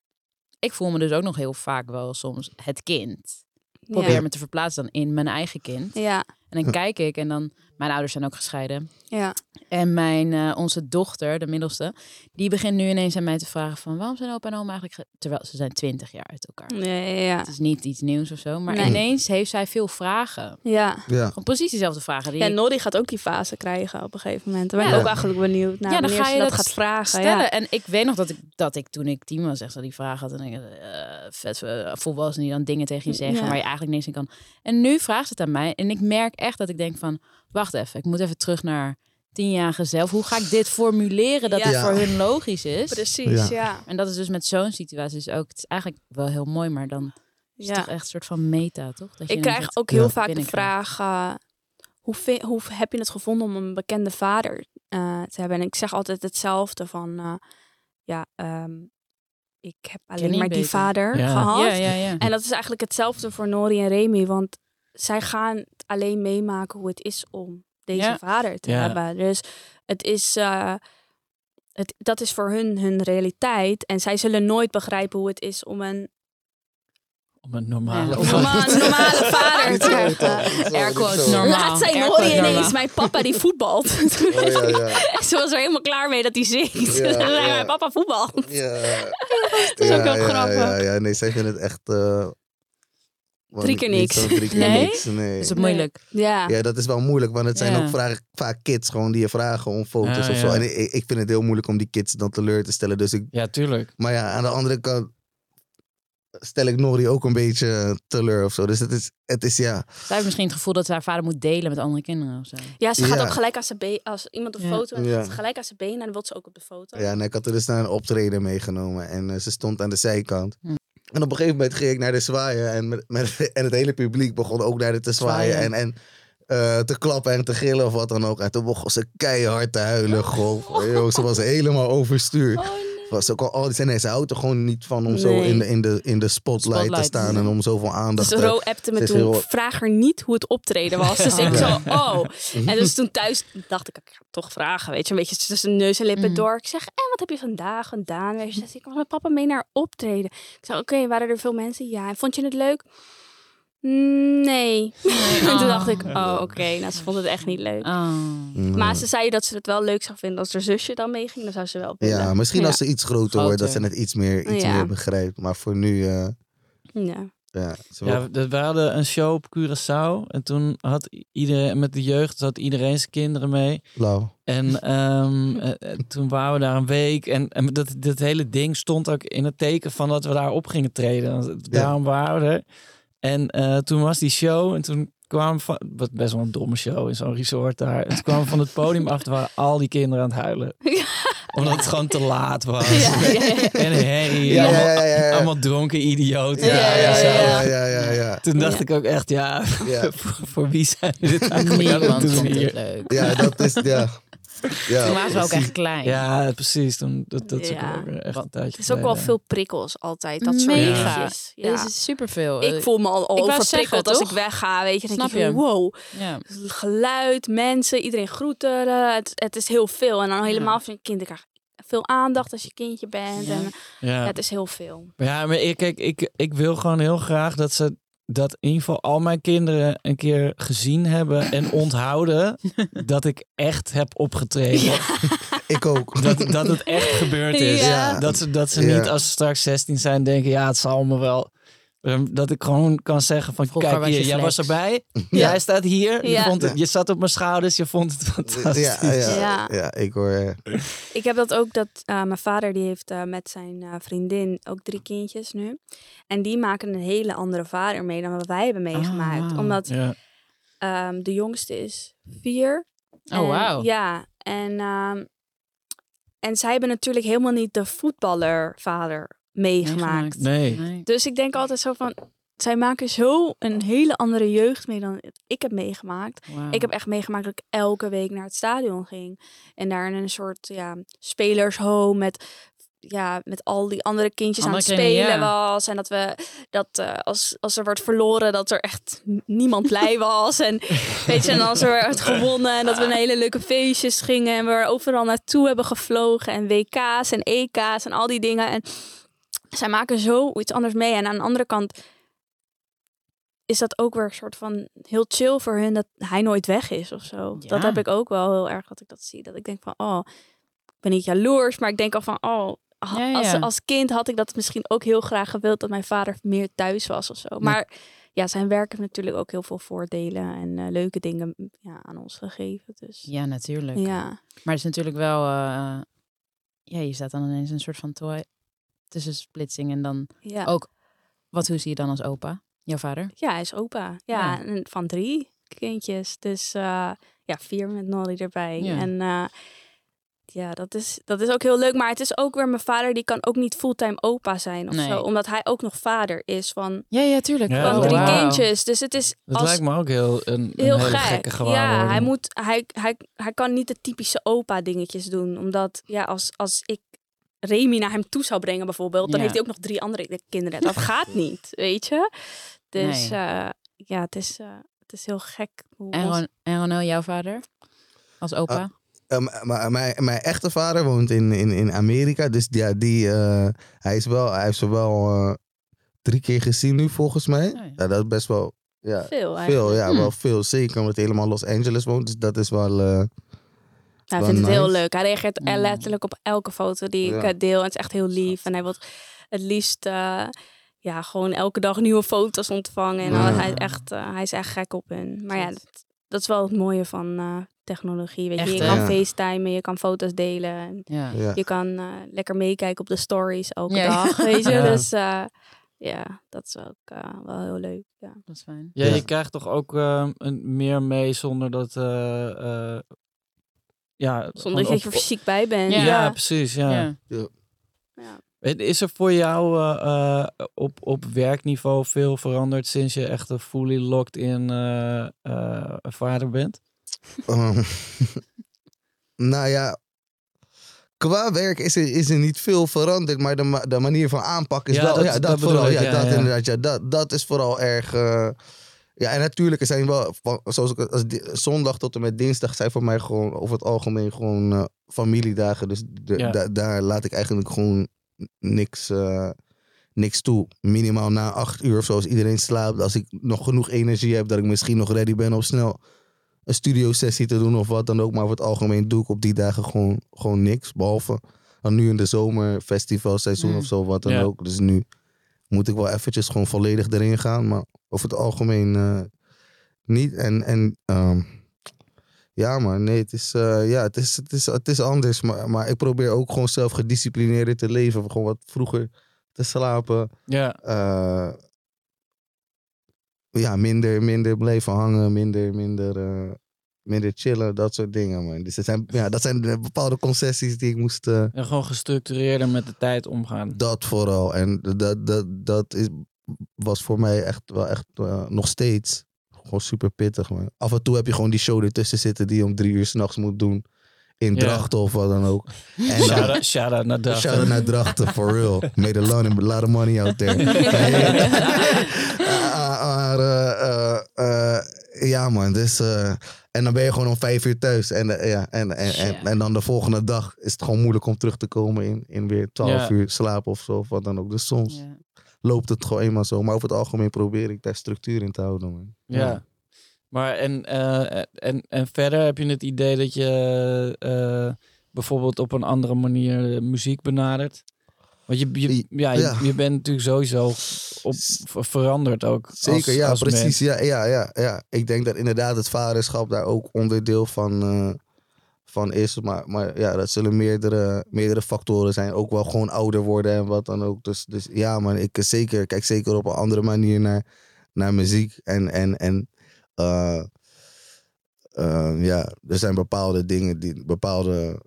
Speaker 5: Ik voel me dus ook nog heel vaak wel soms het kind. Ik probeer
Speaker 4: ja.
Speaker 5: me te verplaatsen dan in mijn eigen kind.
Speaker 4: Ja,
Speaker 5: En dan kijk ik en dan... Mijn ouders zijn ook gescheiden.
Speaker 4: ja.
Speaker 5: En mijn, eh, onze dochter, de middelste, die begint nu ineens aan mij te vragen van... waarom zijn opa en oma eigenlijk... ge- Terwijl ze zijn twintig jaar uit elkaar.
Speaker 4: Nee, ja.
Speaker 5: Het is niet iets nieuws of zo. Maar
Speaker 4: Nee.
Speaker 5: ineens heeft zij veel vragen.
Speaker 4: Ja.
Speaker 3: Ja.
Speaker 5: Gewoon precies dezelfde vragen. Die
Speaker 4: Ja, Nori gaat ook die fase krijgen op een gegeven moment. Daar ben ik
Speaker 5: Ja.
Speaker 4: ook eigenlijk benieuwd naar
Speaker 5: Ja, dan
Speaker 4: wanneer
Speaker 5: ga je
Speaker 4: dat
Speaker 5: dat
Speaker 4: gaat vragen.
Speaker 5: stellen.
Speaker 4: Ja.
Speaker 5: En ik weet nog dat ik, dat ik toen ik tien was echt zo die vraag had. En ik, eh vet eh, volwassenen die dan dingen tegen je zeggen
Speaker 4: Ja.
Speaker 5: waar je eigenlijk niks in kan. En nu vraagt ze het aan mij. En ik merk echt dat ik denk van, wacht even. Ik moet even terug naar tienjarige zelf. Hoe ga ik dit formuleren dat
Speaker 4: Ja.
Speaker 5: het voor hun logisch is?
Speaker 4: Precies,
Speaker 3: Ja.
Speaker 4: ja.
Speaker 5: En dat is dus met zo'n situatie dus ook. Het is eigenlijk wel heel mooi, maar dan is het
Speaker 4: ja.
Speaker 5: toch echt een soort van meta, toch? Dat je
Speaker 4: Ik krijg ook heel
Speaker 3: Ja.
Speaker 4: vaak de vraag... eh, hoe, hoe heb je het gevonden om een bekende vader eh, te hebben? En ik zeg altijd hetzelfde van... eh, ja, ehm, ik heb alleen maar die
Speaker 5: beter.
Speaker 4: vader
Speaker 2: Ja.
Speaker 4: gehad.
Speaker 5: Ja, ja, ja.
Speaker 4: En dat is eigenlijk hetzelfde voor Nori en Remy. Want zij gaan alleen meemaken hoe het is om deze
Speaker 5: Ja.
Speaker 4: vader te
Speaker 2: Ja.
Speaker 4: hebben. Dus het is, eh, het, dat is voor hun hun realiteit. En zij zullen nooit begrijpen hoe het is om een,
Speaker 2: Om een normale
Speaker 5: Ja.
Speaker 4: om een normale vader te hebben. Laat zij
Speaker 5: quotes
Speaker 4: ineens, mijn papa die voetbalt.
Speaker 3: Oh, ja, ja.
Speaker 4: Ze was er helemaal klaar mee dat hij zingt.
Speaker 3: Ja, ja.
Speaker 4: mijn papa voetbalt.
Speaker 3: Ja.
Speaker 4: Dat is ook wel
Speaker 3: ja,
Speaker 4: grappig.
Speaker 3: Ja, ja, nee, zij vinden het echt... eh,
Speaker 4: Drie keer niks.
Speaker 3: niet zo drie keer
Speaker 5: Nee?
Speaker 3: niks, nee.
Speaker 5: Is het moeilijk?
Speaker 4: Ja.
Speaker 3: Ja, dat is wel moeilijk, want het zijn
Speaker 5: Ja.
Speaker 3: ook vragen, vaak kids gewoon die je vragen om foto's
Speaker 2: Ja,
Speaker 3: of zo.
Speaker 2: ja.
Speaker 3: En ik, ik vind het heel moeilijk om die kids dan teleur te stellen. Dus ik,
Speaker 2: Ja, tuurlijk.
Speaker 3: maar ja, aan de andere kant stel ik Nori ook een beetje teleur of zo. Dus het is, het is ja.
Speaker 5: Zij heeft misschien het gevoel dat ze haar vader moet delen met andere kinderen of zo.
Speaker 4: Ja, ze gaat
Speaker 3: Ja.
Speaker 4: ook gelijk als, ze be- als iemand een
Speaker 5: Ja.
Speaker 4: foto en
Speaker 3: Ja.
Speaker 4: gaat ze gelijk aan zijn benen en dan wil ze ook op de foto.
Speaker 3: Ja, en ik had er dus naar een optreden meegenomen. En eh, ze stond aan de zijkant.
Speaker 5: Hm.
Speaker 3: En op een gegeven moment ging ik naar de zwaaien. En, met, met, en het hele publiek begon ook naar de te zwaaien.
Speaker 5: Zwaaien.
Speaker 3: En, en eh, te klappen en te gillen of wat dan ook. En toen begon ze keihard te huilen. Gewoon. Yo, ze was helemaal overstuur.
Speaker 4: Oh,
Speaker 3: Was ook al, oh, ze- nee, ze houdt er gewoon niet van om zo in de, in, de, in de spotlight, te staan. En om zoveel aandacht
Speaker 4: Dus
Speaker 3: te
Speaker 4: Ro appte me toen,
Speaker 3: heel-
Speaker 4: vraag haar niet hoe het optreden was. Dus ik zo, oh. En dus toen thuis dacht ik, ik ga toch vragen, weet je. Een beetje tussen neus en lippen
Speaker 5: Mhm.
Speaker 4: door. Ik zeg, en wat heb je vandaag gedaan? Weet je, ze zegt, ik was met papa mee naar optreden. Ik zei, oké, waren er veel mensen? Ja. En vond je het leuk? "Mm, Nee. en toen dacht ik, oh, oké. Nou, ze vond het echt niet leuk.
Speaker 5: Oh.
Speaker 3: Mm.
Speaker 4: Maar ze zei dat ze het wel leuk zou vinden als haar zusje dan meeging. Dan zou ze wel willen.
Speaker 3: Ja, misschien
Speaker 4: Ja.
Speaker 3: als ze iets groter wordt, dat ze het iets meer, iets
Speaker 4: Ja.
Speaker 3: meer begrijpt. Maar voor nu, eh,
Speaker 4: Ja.
Speaker 3: Ja,
Speaker 2: Ja, we hadden een show op Curaçao. En toen had iedereen, met de jeugd, had iedereen zijn kinderen mee.
Speaker 3: Lauw.
Speaker 2: En ehm, eh, eh, toen waren we daar een week. En, en dat, dat hele ding stond ook in het teken van dat we daar op gingen treden. Daarom waren we er. En eh, toen was die show. En toen kwamen van... Wat best wel een domme show in zo'n resort daar. En toen kwamen we van het podium af. Waren al die kinderen aan het huilen. Omdat het gewoon te laat was.
Speaker 4: Ja, ja, ja.
Speaker 2: En herrie.
Speaker 3: Ja,
Speaker 2: allemaal,
Speaker 3: ja, ja, ja, ja.
Speaker 2: allemaal dronken idioten.
Speaker 3: Ja, ja, ja,
Speaker 4: ja.
Speaker 3: ja, ja, ja, ja.
Speaker 2: Toen dacht
Speaker 4: Ja.
Speaker 2: ik ook echt, ja,
Speaker 3: Ja.
Speaker 2: voor, voor wie zijn we dit eigenlijk aan het
Speaker 5: Niemand
Speaker 2: doen
Speaker 5: vond het
Speaker 2: hier?
Speaker 5: leuk.
Speaker 3: Ja, dat is, ja. Ja
Speaker 5: Toen waren ze ook echt klein.
Speaker 2: Ja, precies. Toen, dat, dat
Speaker 4: Ja.
Speaker 2: ook echt een tijdje
Speaker 4: Het is ook wel veel prikkels altijd. Dat soort
Speaker 5: Mega. Ja.
Speaker 4: Ja.
Speaker 5: Het is superveel.
Speaker 4: Ik voel me al, al overprikkeld als ik wegga. Weet je, dan
Speaker 5: Snap
Speaker 4: denk ik
Speaker 5: je?
Speaker 4: van, wow.
Speaker 5: Ja.
Speaker 4: Geluid, mensen, iedereen groeten. Het, het is heel veel. En dan helemaal van kinderen krijgen veel aandacht als je kindje bent.
Speaker 5: Ja.
Speaker 4: En ja,
Speaker 2: Ja,
Speaker 4: het is heel veel.
Speaker 2: ja maar ik, kijk, ik, ik wil gewoon heel graag dat ze dat in ieder geval al mijn kinderen een keer gezien hebben en onthouden dat ik echt heb opgetreden.
Speaker 3: Ik ook.
Speaker 2: Dat, dat het echt gebeurd is.
Speaker 4: Ja.
Speaker 2: Dat ze, dat ze
Speaker 3: Ja.
Speaker 2: niet als ze straks 16 zijn denken, ja, het zal me wel. Ehm, Dat ik gewoon kan zeggen van,
Speaker 5: Vroeger
Speaker 2: kijk hier, jij was erbij. Jij staat hier. Je,
Speaker 4: Ja.
Speaker 2: vond het, je zat op mijn schouders. Je vond het fantastisch.
Speaker 3: Ja, ja,
Speaker 4: Ja.
Speaker 3: ja. ik hoor.
Speaker 4: Ik heb dat ook, dat eh, mijn vader die heeft eh, met zijn eh, vriendin ook drie kindjes nu. En die maken een hele andere vader mee dan wat wij hebben meegemaakt.
Speaker 5: wauw.
Speaker 4: Omdat
Speaker 2: Ja.
Speaker 4: ehm, de jongste is vier.
Speaker 5: Oh, wauw.
Speaker 4: Ja, en, ehm, en zij hebben natuurlijk helemaal niet de voetballervader meegemaakt.
Speaker 2: Nee.
Speaker 4: Dus ik denk altijd zo van, zij maken zo een hele andere jeugd mee dan ik heb meegemaakt. Ik heb echt meegemaakt dat ik elke week naar het stadion ging. En daar in een soort ja, spelershome met, ja, met al die andere kindjes aan het
Speaker 5: kinderen,
Speaker 4: spelen
Speaker 5: ja.
Speaker 4: was. En dat we dat eh, als, als er wordt verloren, dat er echt niemand blij was. En weet je, en als er werd gewonnen en dat we naar hele leuke feestjes gingen. En we er overal naartoe hebben gevlogen. En WK's en EK's en al die dingen. En zij maken zo iets anders mee. En aan de andere kant is dat ook weer een soort van heel chill voor hun dat hij nooit weg is of zo.
Speaker 5: Ja.
Speaker 4: Dat heb ik ook wel heel erg dat ik dat zie. Dat ik denk van, oh, ik ben niet jaloers, maar ik denk al van, oh,
Speaker 5: Ja, ja.
Speaker 4: Als, als kind had ik dat misschien ook heel graag gewild dat mijn vader meer thuis was of zo. Maar ja, zijn werk heeft natuurlijk ook heel veel voordelen en eh, leuke dingen ja, aan ons gegeven. Dus
Speaker 5: Ja, natuurlijk.
Speaker 4: ja.
Speaker 5: Maar het is natuurlijk wel... eh, ja, je staat dan ineens een soort van tussensplitsing. En dan
Speaker 4: Ja.
Speaker 5: ook... Wat, hoe zie je dan als opa? Jouw vader?
Speaker 4: ja, hij is opa. Ja,
Speaker 5: Ja.
Speaker 4: En van drie kindjes. Dus eh, ja, vier met Nolly erbij.
Speaker 5: Ja.
Speaker 4: En eh, ja, dat is, dat is ook heel leuk. Maar het is ook weer mijn vader, die kan ook niet fulltime opa zijn of
Speaker 5: Nee.
Speaker 4: zo. Omdat hij ook nog vader is van,
Speaker 5: Ja, ja, tuurlijk.
Speaker 2: Ja,
Speaker 4: van
Speaker 2: Oh,
Speaker 4: drie kindjes. Dus het is
Speaker 2: Dat
Speaker 4: als,
Speaker 2: lijkt me ook heel, een, een
Speaker 4: heel
Speaker 2: hele
Speaker 4: gek.
Speaker 2: gekke
Speaker 4: Ja, hij, moet, hij, hij, hij kan niet de typische opa dingetjes doen. Omdat ja, als, als ik Remy naar hem toe zou brengen bijvoorbeeld, dan
Speaker 5: Ja.
Speaker 4: heeft hij ook nog drie andere kinderen. Dat gaat niet, weet je. Dus
Speaker 5: Nee.
Speaker 4: eh, ja, het is, eh, het is heel gek. Hoe
Speaker 5: En, Ron, en Ronel, jouw vader? Als opa?
Speaker 3: Ah, Eh, maar mijn, mijn echte vader woont in, in, in Amerika. Dus ja, die, eh, hij, is wel, hij heeft ze wel eh, drie keer gezien nu volgens mij.
Speaker 5: ja.
Speaker 3: Ja, dat is best wel ja,
Speaker 4: veel
Speaker 3: veel.
Speaker 4: eigenlijk.
Speaker 3: Ja,
Speaker 5: Hmm.
Speaker 3: wel veel. Zeker omdat hij helemaal Los Angeles woont. Dus dat is wel...
Speaker 4: Hij vindt het heel leuk. Hij reageert
Speaker 5: Mm.
Speaker 4: letterlijk op elke foto die ik
Speaker 3: Ja.
Speaker 4: eh, deel. En het is echt heel lief. En hij wil het liefst eh, ja, gewoon elke dag nieuwe foto's ontvangen. En
Speaker 3: Ja.
Speaker 4: hij, is echt, eh, hij is echt gek op hun. Maar ja, dat, dat is wel het mooie van eh, technologie. Weet je,
Speaker 5: Echt,
Speaker 4: je kan
Speaker 3: Ja.
Speaker 4: facetimen, je kan foto's delen. En
Speaker 5: Ja.
Speaker 3: ja.
Speaker 4: je kan eh, lekker meekijken op de stories elke
Speaker 5: Ja.
Speaker 4: dag. Weet je,
Speaker 2: Ja.
Speaker 4: dus eh, ja, dat is ook eh, wel heel leuk. Ja.
Speaker 5: Dat is fijn.
Speaker 2: Ja,
Speaker 3: Ja.
Speaker 2: je krijgt toch ook eh, een, meer mee zonder dat... ja,
Speaker 4: Zonder dat je er fysiek bij bent.
Speaker 2: Ja,
Speaker 4: Ja.
Speaker 2: precies. Ja.
Speaker 5: Ja.
Speaker 4: Ja.
Speaker 2: Is er voor jou eh, eh, op, op werkniveau veel veranderd sinds je echt een fully locked in eh, eh, vader bent?
Speaker 3: Ehm, nou ja, qua werk is er, is er niet veel veranderd, maar de, ma- de manier van aanpak is
Speaker 2: Ja,
Speaker 3: wel.
Speaker 2: dat-
Speaker 3: ja, dat, vooral.
Speaker 2: ik,
Speaker 3: ja,
Speaker 2: ja,
Speaker 3: dat
Speaker 2: ja.
Speaker 3: inderdaad. Ja, dat, dat is vooral erg. eh, ja, en natuurlijk er zijn wel, zoals ik als di- zondag tot en met dinsdag zijn voor mij gewoon over het algemeen gewoon eh, familiedagen. Dus de-
Speaker 2: Ja.
Speaker 3: da- daar laat ik eigenlijk gewoon niks, eh, niks toe. Minimaal na acht uur of zo als iedereen slaapt. Als ik nog genoeg energie heb dat ik misschien nog ready ben om snel een studio sessie te doen of wat dan ook. Maar over het algemeen doe ik op die dagen gewoon, gewoon niks. Behalve dan nu in de zomer, festivalseizoen
Speaker 5: Mm.
Speaker 3: of zo, wat dan
Speaker 2: Ja.
Speaker 3: ook. Dus nu moet ik wel eventjes gewoon volledig erin gaan. Maar over het algemeen eh, niet. En, en ehm, ja, man, nee, het is, eh, ja, het is, het is, het is anders. Maar, maar ik probeer ook gewoon zelf gedisciplineerder te leven. Gewoon wat vroeger te slapen.
Speaker 2: Ja,
Speaker 3: eh, ja, minder, minder blijven hangen, minder, minder, minder chillen, dat soort dingen, man. Dus dat zijn, ja, dat zijn de bepaalde concessies die ik moest...
Speaker 2: en gewoon gestructureerder met de tijd omgaan.
Speaker 3: dat vooral. En dat, dat, dat is, was voor mij echt wel echt eh, nog steeds gewoon super pittig. Man. Af en toe heb je gewoon die show ertussen zitten die je om drie uur s'nachts moet doen. In
Speaker 2: Ja.
Speaker 3: Drachten of wat dan ook. En
Speaker 2: shout naar Drachten.
Speaker 3: Shout out naar Drachten, for real. Made a lot, a lot of money out there. Maar, eh, eh, ja man, dus... en dan ben je gewoon om vijf uur thuis. En, ja, en, en, en, dan de volgende dag is het gewoon moeilijk om terug te komen in, in weer twaalf
Speaker 2: Ja.
Speaker 3: uur slaap of zo. Of wat dan ook. Dus soms
Speaker 5: Ja.
Speaker 3: Loopt het gewoon eenmaal zo. Maar over het algemeen probeer ik daar structuur in te houden. Man.
Speaker 2: Ja. Maar en, eh, en, en verder heb je het idee dat je eh, bijvoorbeeld op een andere manier muziek benadert? Want je, je, ja, je,
Speaker 3: Ja.
Speaker 2: je bent natuurlijk sowieso op, ver- veranderd ook.
Speaker 3: Zeker,
Speaker 2: als-
Speaker 3: ja,
Speaker 2: als
Speaker 3: precies. Ja, ja, ja, ja. Ik denk dat inderdaad het vaderschap daar ook onderdeel van, eh, van is. Maar, maar ja, dat zullen meerdere, meerdere factoren zijn. Ook wel gewoon ouder worden en wat dan ook. Dus, dus ja, man, ik zeker, kijk zeker op een andere manier naar, naar muziek. En, en, en eh, eh, ja, er zijn bepaalde dingen die bepaalde.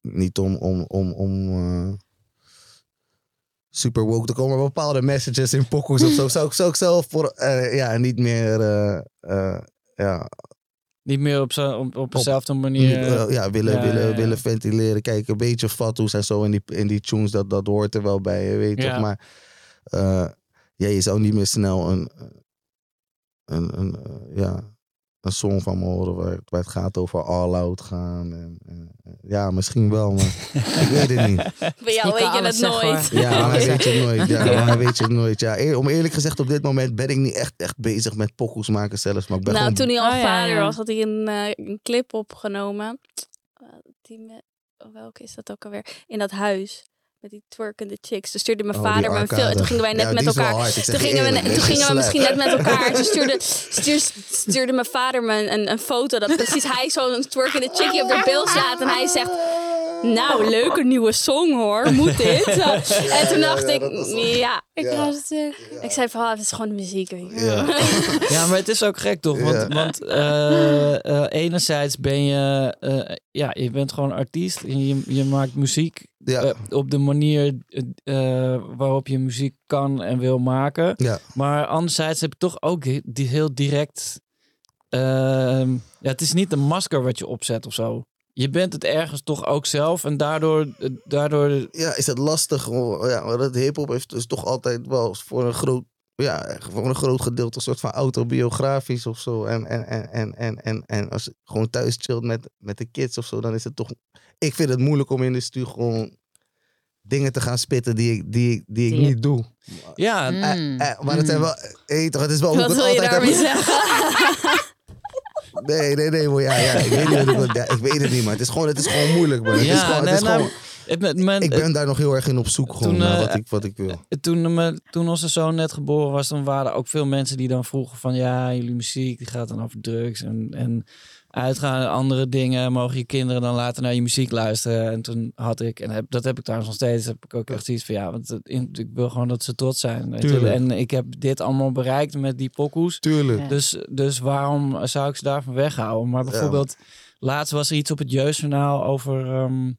Speaker 3: Niet om, om, om, om eh, super woke te komen, maar bepaalde messages in pokoes of zo. Zou ik, zelf voor, ja, niet meer. ja,
Speaker 2: Niet meer op, zo, op, op dezelfde manier.
Speaker 3: ja, willen,
Speaker 2: ja,
Speaker 3: willen,
Speaker 2: ja,
Speaker 3: willen ventileren. Kijk, een beetje fatsoes en zo in die, in die tunes, dat, dat hoort er wel bij, je weet
Speaker 2: Ja.
Speaker 3: toch. Maar eh, ja, je zou niet meer snel een, een, een, eh, ja, een song van me horen waar, waar het gaat over all out gaan. En, ja, misschien wel, maar ik weet het niet.
Speaker 4: Bij jou weet je het nooit.
Speaker 3: Ja, maar
Speaker 5: Ja.
Speaker 3: weet je het nooit. Ja,
Speaker 2: Ja.
Speaker 3: maar weet je het nooit. Ja, om eerlijk gezegd, op dit moment ben ik niet echt, echt bezig met pokoes maken zelfs. Maar ik ben
Speaker 4: Nou,
Speaker 3: gewoon...
Speaker 4: toen hij al
Speaker 5: Oh,
Speaker 4: vader
Speaker 5: ja.
Speaker 4: was, had hij een, eh, een clip opgenomen. Eh, die met, welke is dat ook alweer? In dat huis. Met die twerkende chicks. Toen stuurde mijn
Speaker 3: Oh,
Speaker 4: vader me een film. En toen gingen wij net
Speaker 3: Ja,
Speaker 4: met elkaar.
Speaker 3: zeg
Speaker 4: Toen gingen, we, toen gingen we misschien net met elkaar. Toen stuurde, stuurde, stuurde mijn vader me een, een, foto. Dat precies hij zo'n twerkende chickie op de beeld slaat. En hij zegt... Nou, leuke nieuwe song hoor. Moet dit? en toen dacht
Speaker 3: ja,
Speaker 4: ik... Ja.
Speaker 5: Ik
Speaker 3: Ja.
Speaker 5: ga het.
Speaker 4: Ik zei van, ah, het is gewoon de muziek.
Speaker 3: Ja.
Speaker 2: Ja, maar het is ook gek toch? Want,
Speaker 3: Ja.
Speaker 2: want eh, eh, enerzijds ben je, eh, ja, je bent gewoon artiest. En je, je maakt muziek
Speaker 3: Ja,
Speaker 2: eh, op de manier eh, waarop je muziek kan en wil maken.
Speaker 3: ja.
Speaker 2: Maar anderzijds heb je toch ook die heel direct. ehm, ja, het is niet een masker wat je opzet of zo. Je bent het ergens toch ook zelf en daardoor, eh, daardoor
Speaker 3: ja, is het lastig. Ja, maar dat hip-hop heeft dus toch altijd wel voor een groot, ja, voor een groot gedeelte een soort van autobiografisch of zo. En, en, en, en, en, en, en als je gewoon thuis chillt met, met de kids of zo, dan is het toch. Ik vind het moeilijk om in de stuur gewoon dingen te gaan spitten die ik, die, ik- die ik
Speaker 5: Die je-
Speaker 3: niet doe.
Speaker 2: ja,
Speaker 5: Mm.
Speaker 3: Eh, eh, maar het zijn wel. eh, toch, het is wel hoe ik
Speaker 4: Wat
Speaker 3: het
Speaker 4: wil je
Speaker 3: altijd heb? Nee, nee, nee. Maar ja, ja, ik, weet niet, wat ik, wil- ja, ik weet het niet, maar het is gewoon, het is gewoon moeilijk. Man. Het is
Speaker 2: Ja,
Speaker 3: gewoon, het
Speaker 2: nee,
Speaker 3: is
Speaker 2: nou,
Speaker 3: gewoon,
Speaker 2: het,
Speaker 3: ik ben daar nog heel erg in op zoek gewoon
Speaker 2: Toen,
Speaker 3: naar
Speaker 2: eh,
Speaker 3: wat ik, wat ik wil.
Speaker 2: toen, me- toen onze zoon net geboren was, dan waren er ook veel mensen die dan vroegen van ja, jullie muziek die gaat dan over drugs en, en uitgaan en andere dingen. Mogen je kinderen dan later naar je muziek luisteren? En toen had ik, en heb, dat heb ik trouwens nog steeds, heb ik ook echt zoiets van ja, want het- in- ik wil gewoon dat ze trots zijn. weet je.
Speaker 3: Tuurlijk.
Speaker 2: En ik heb dit allemaal bereikt met die pokoes.
Speaker 3: Tuurlijk.
Speaker 5: Ja.
Speaker 2: Dus, dus waarom zou ik ze daarvan weghouden? Maar bijvoorbeeld, laatst was er iets op het Jeugdjournaal over ehm,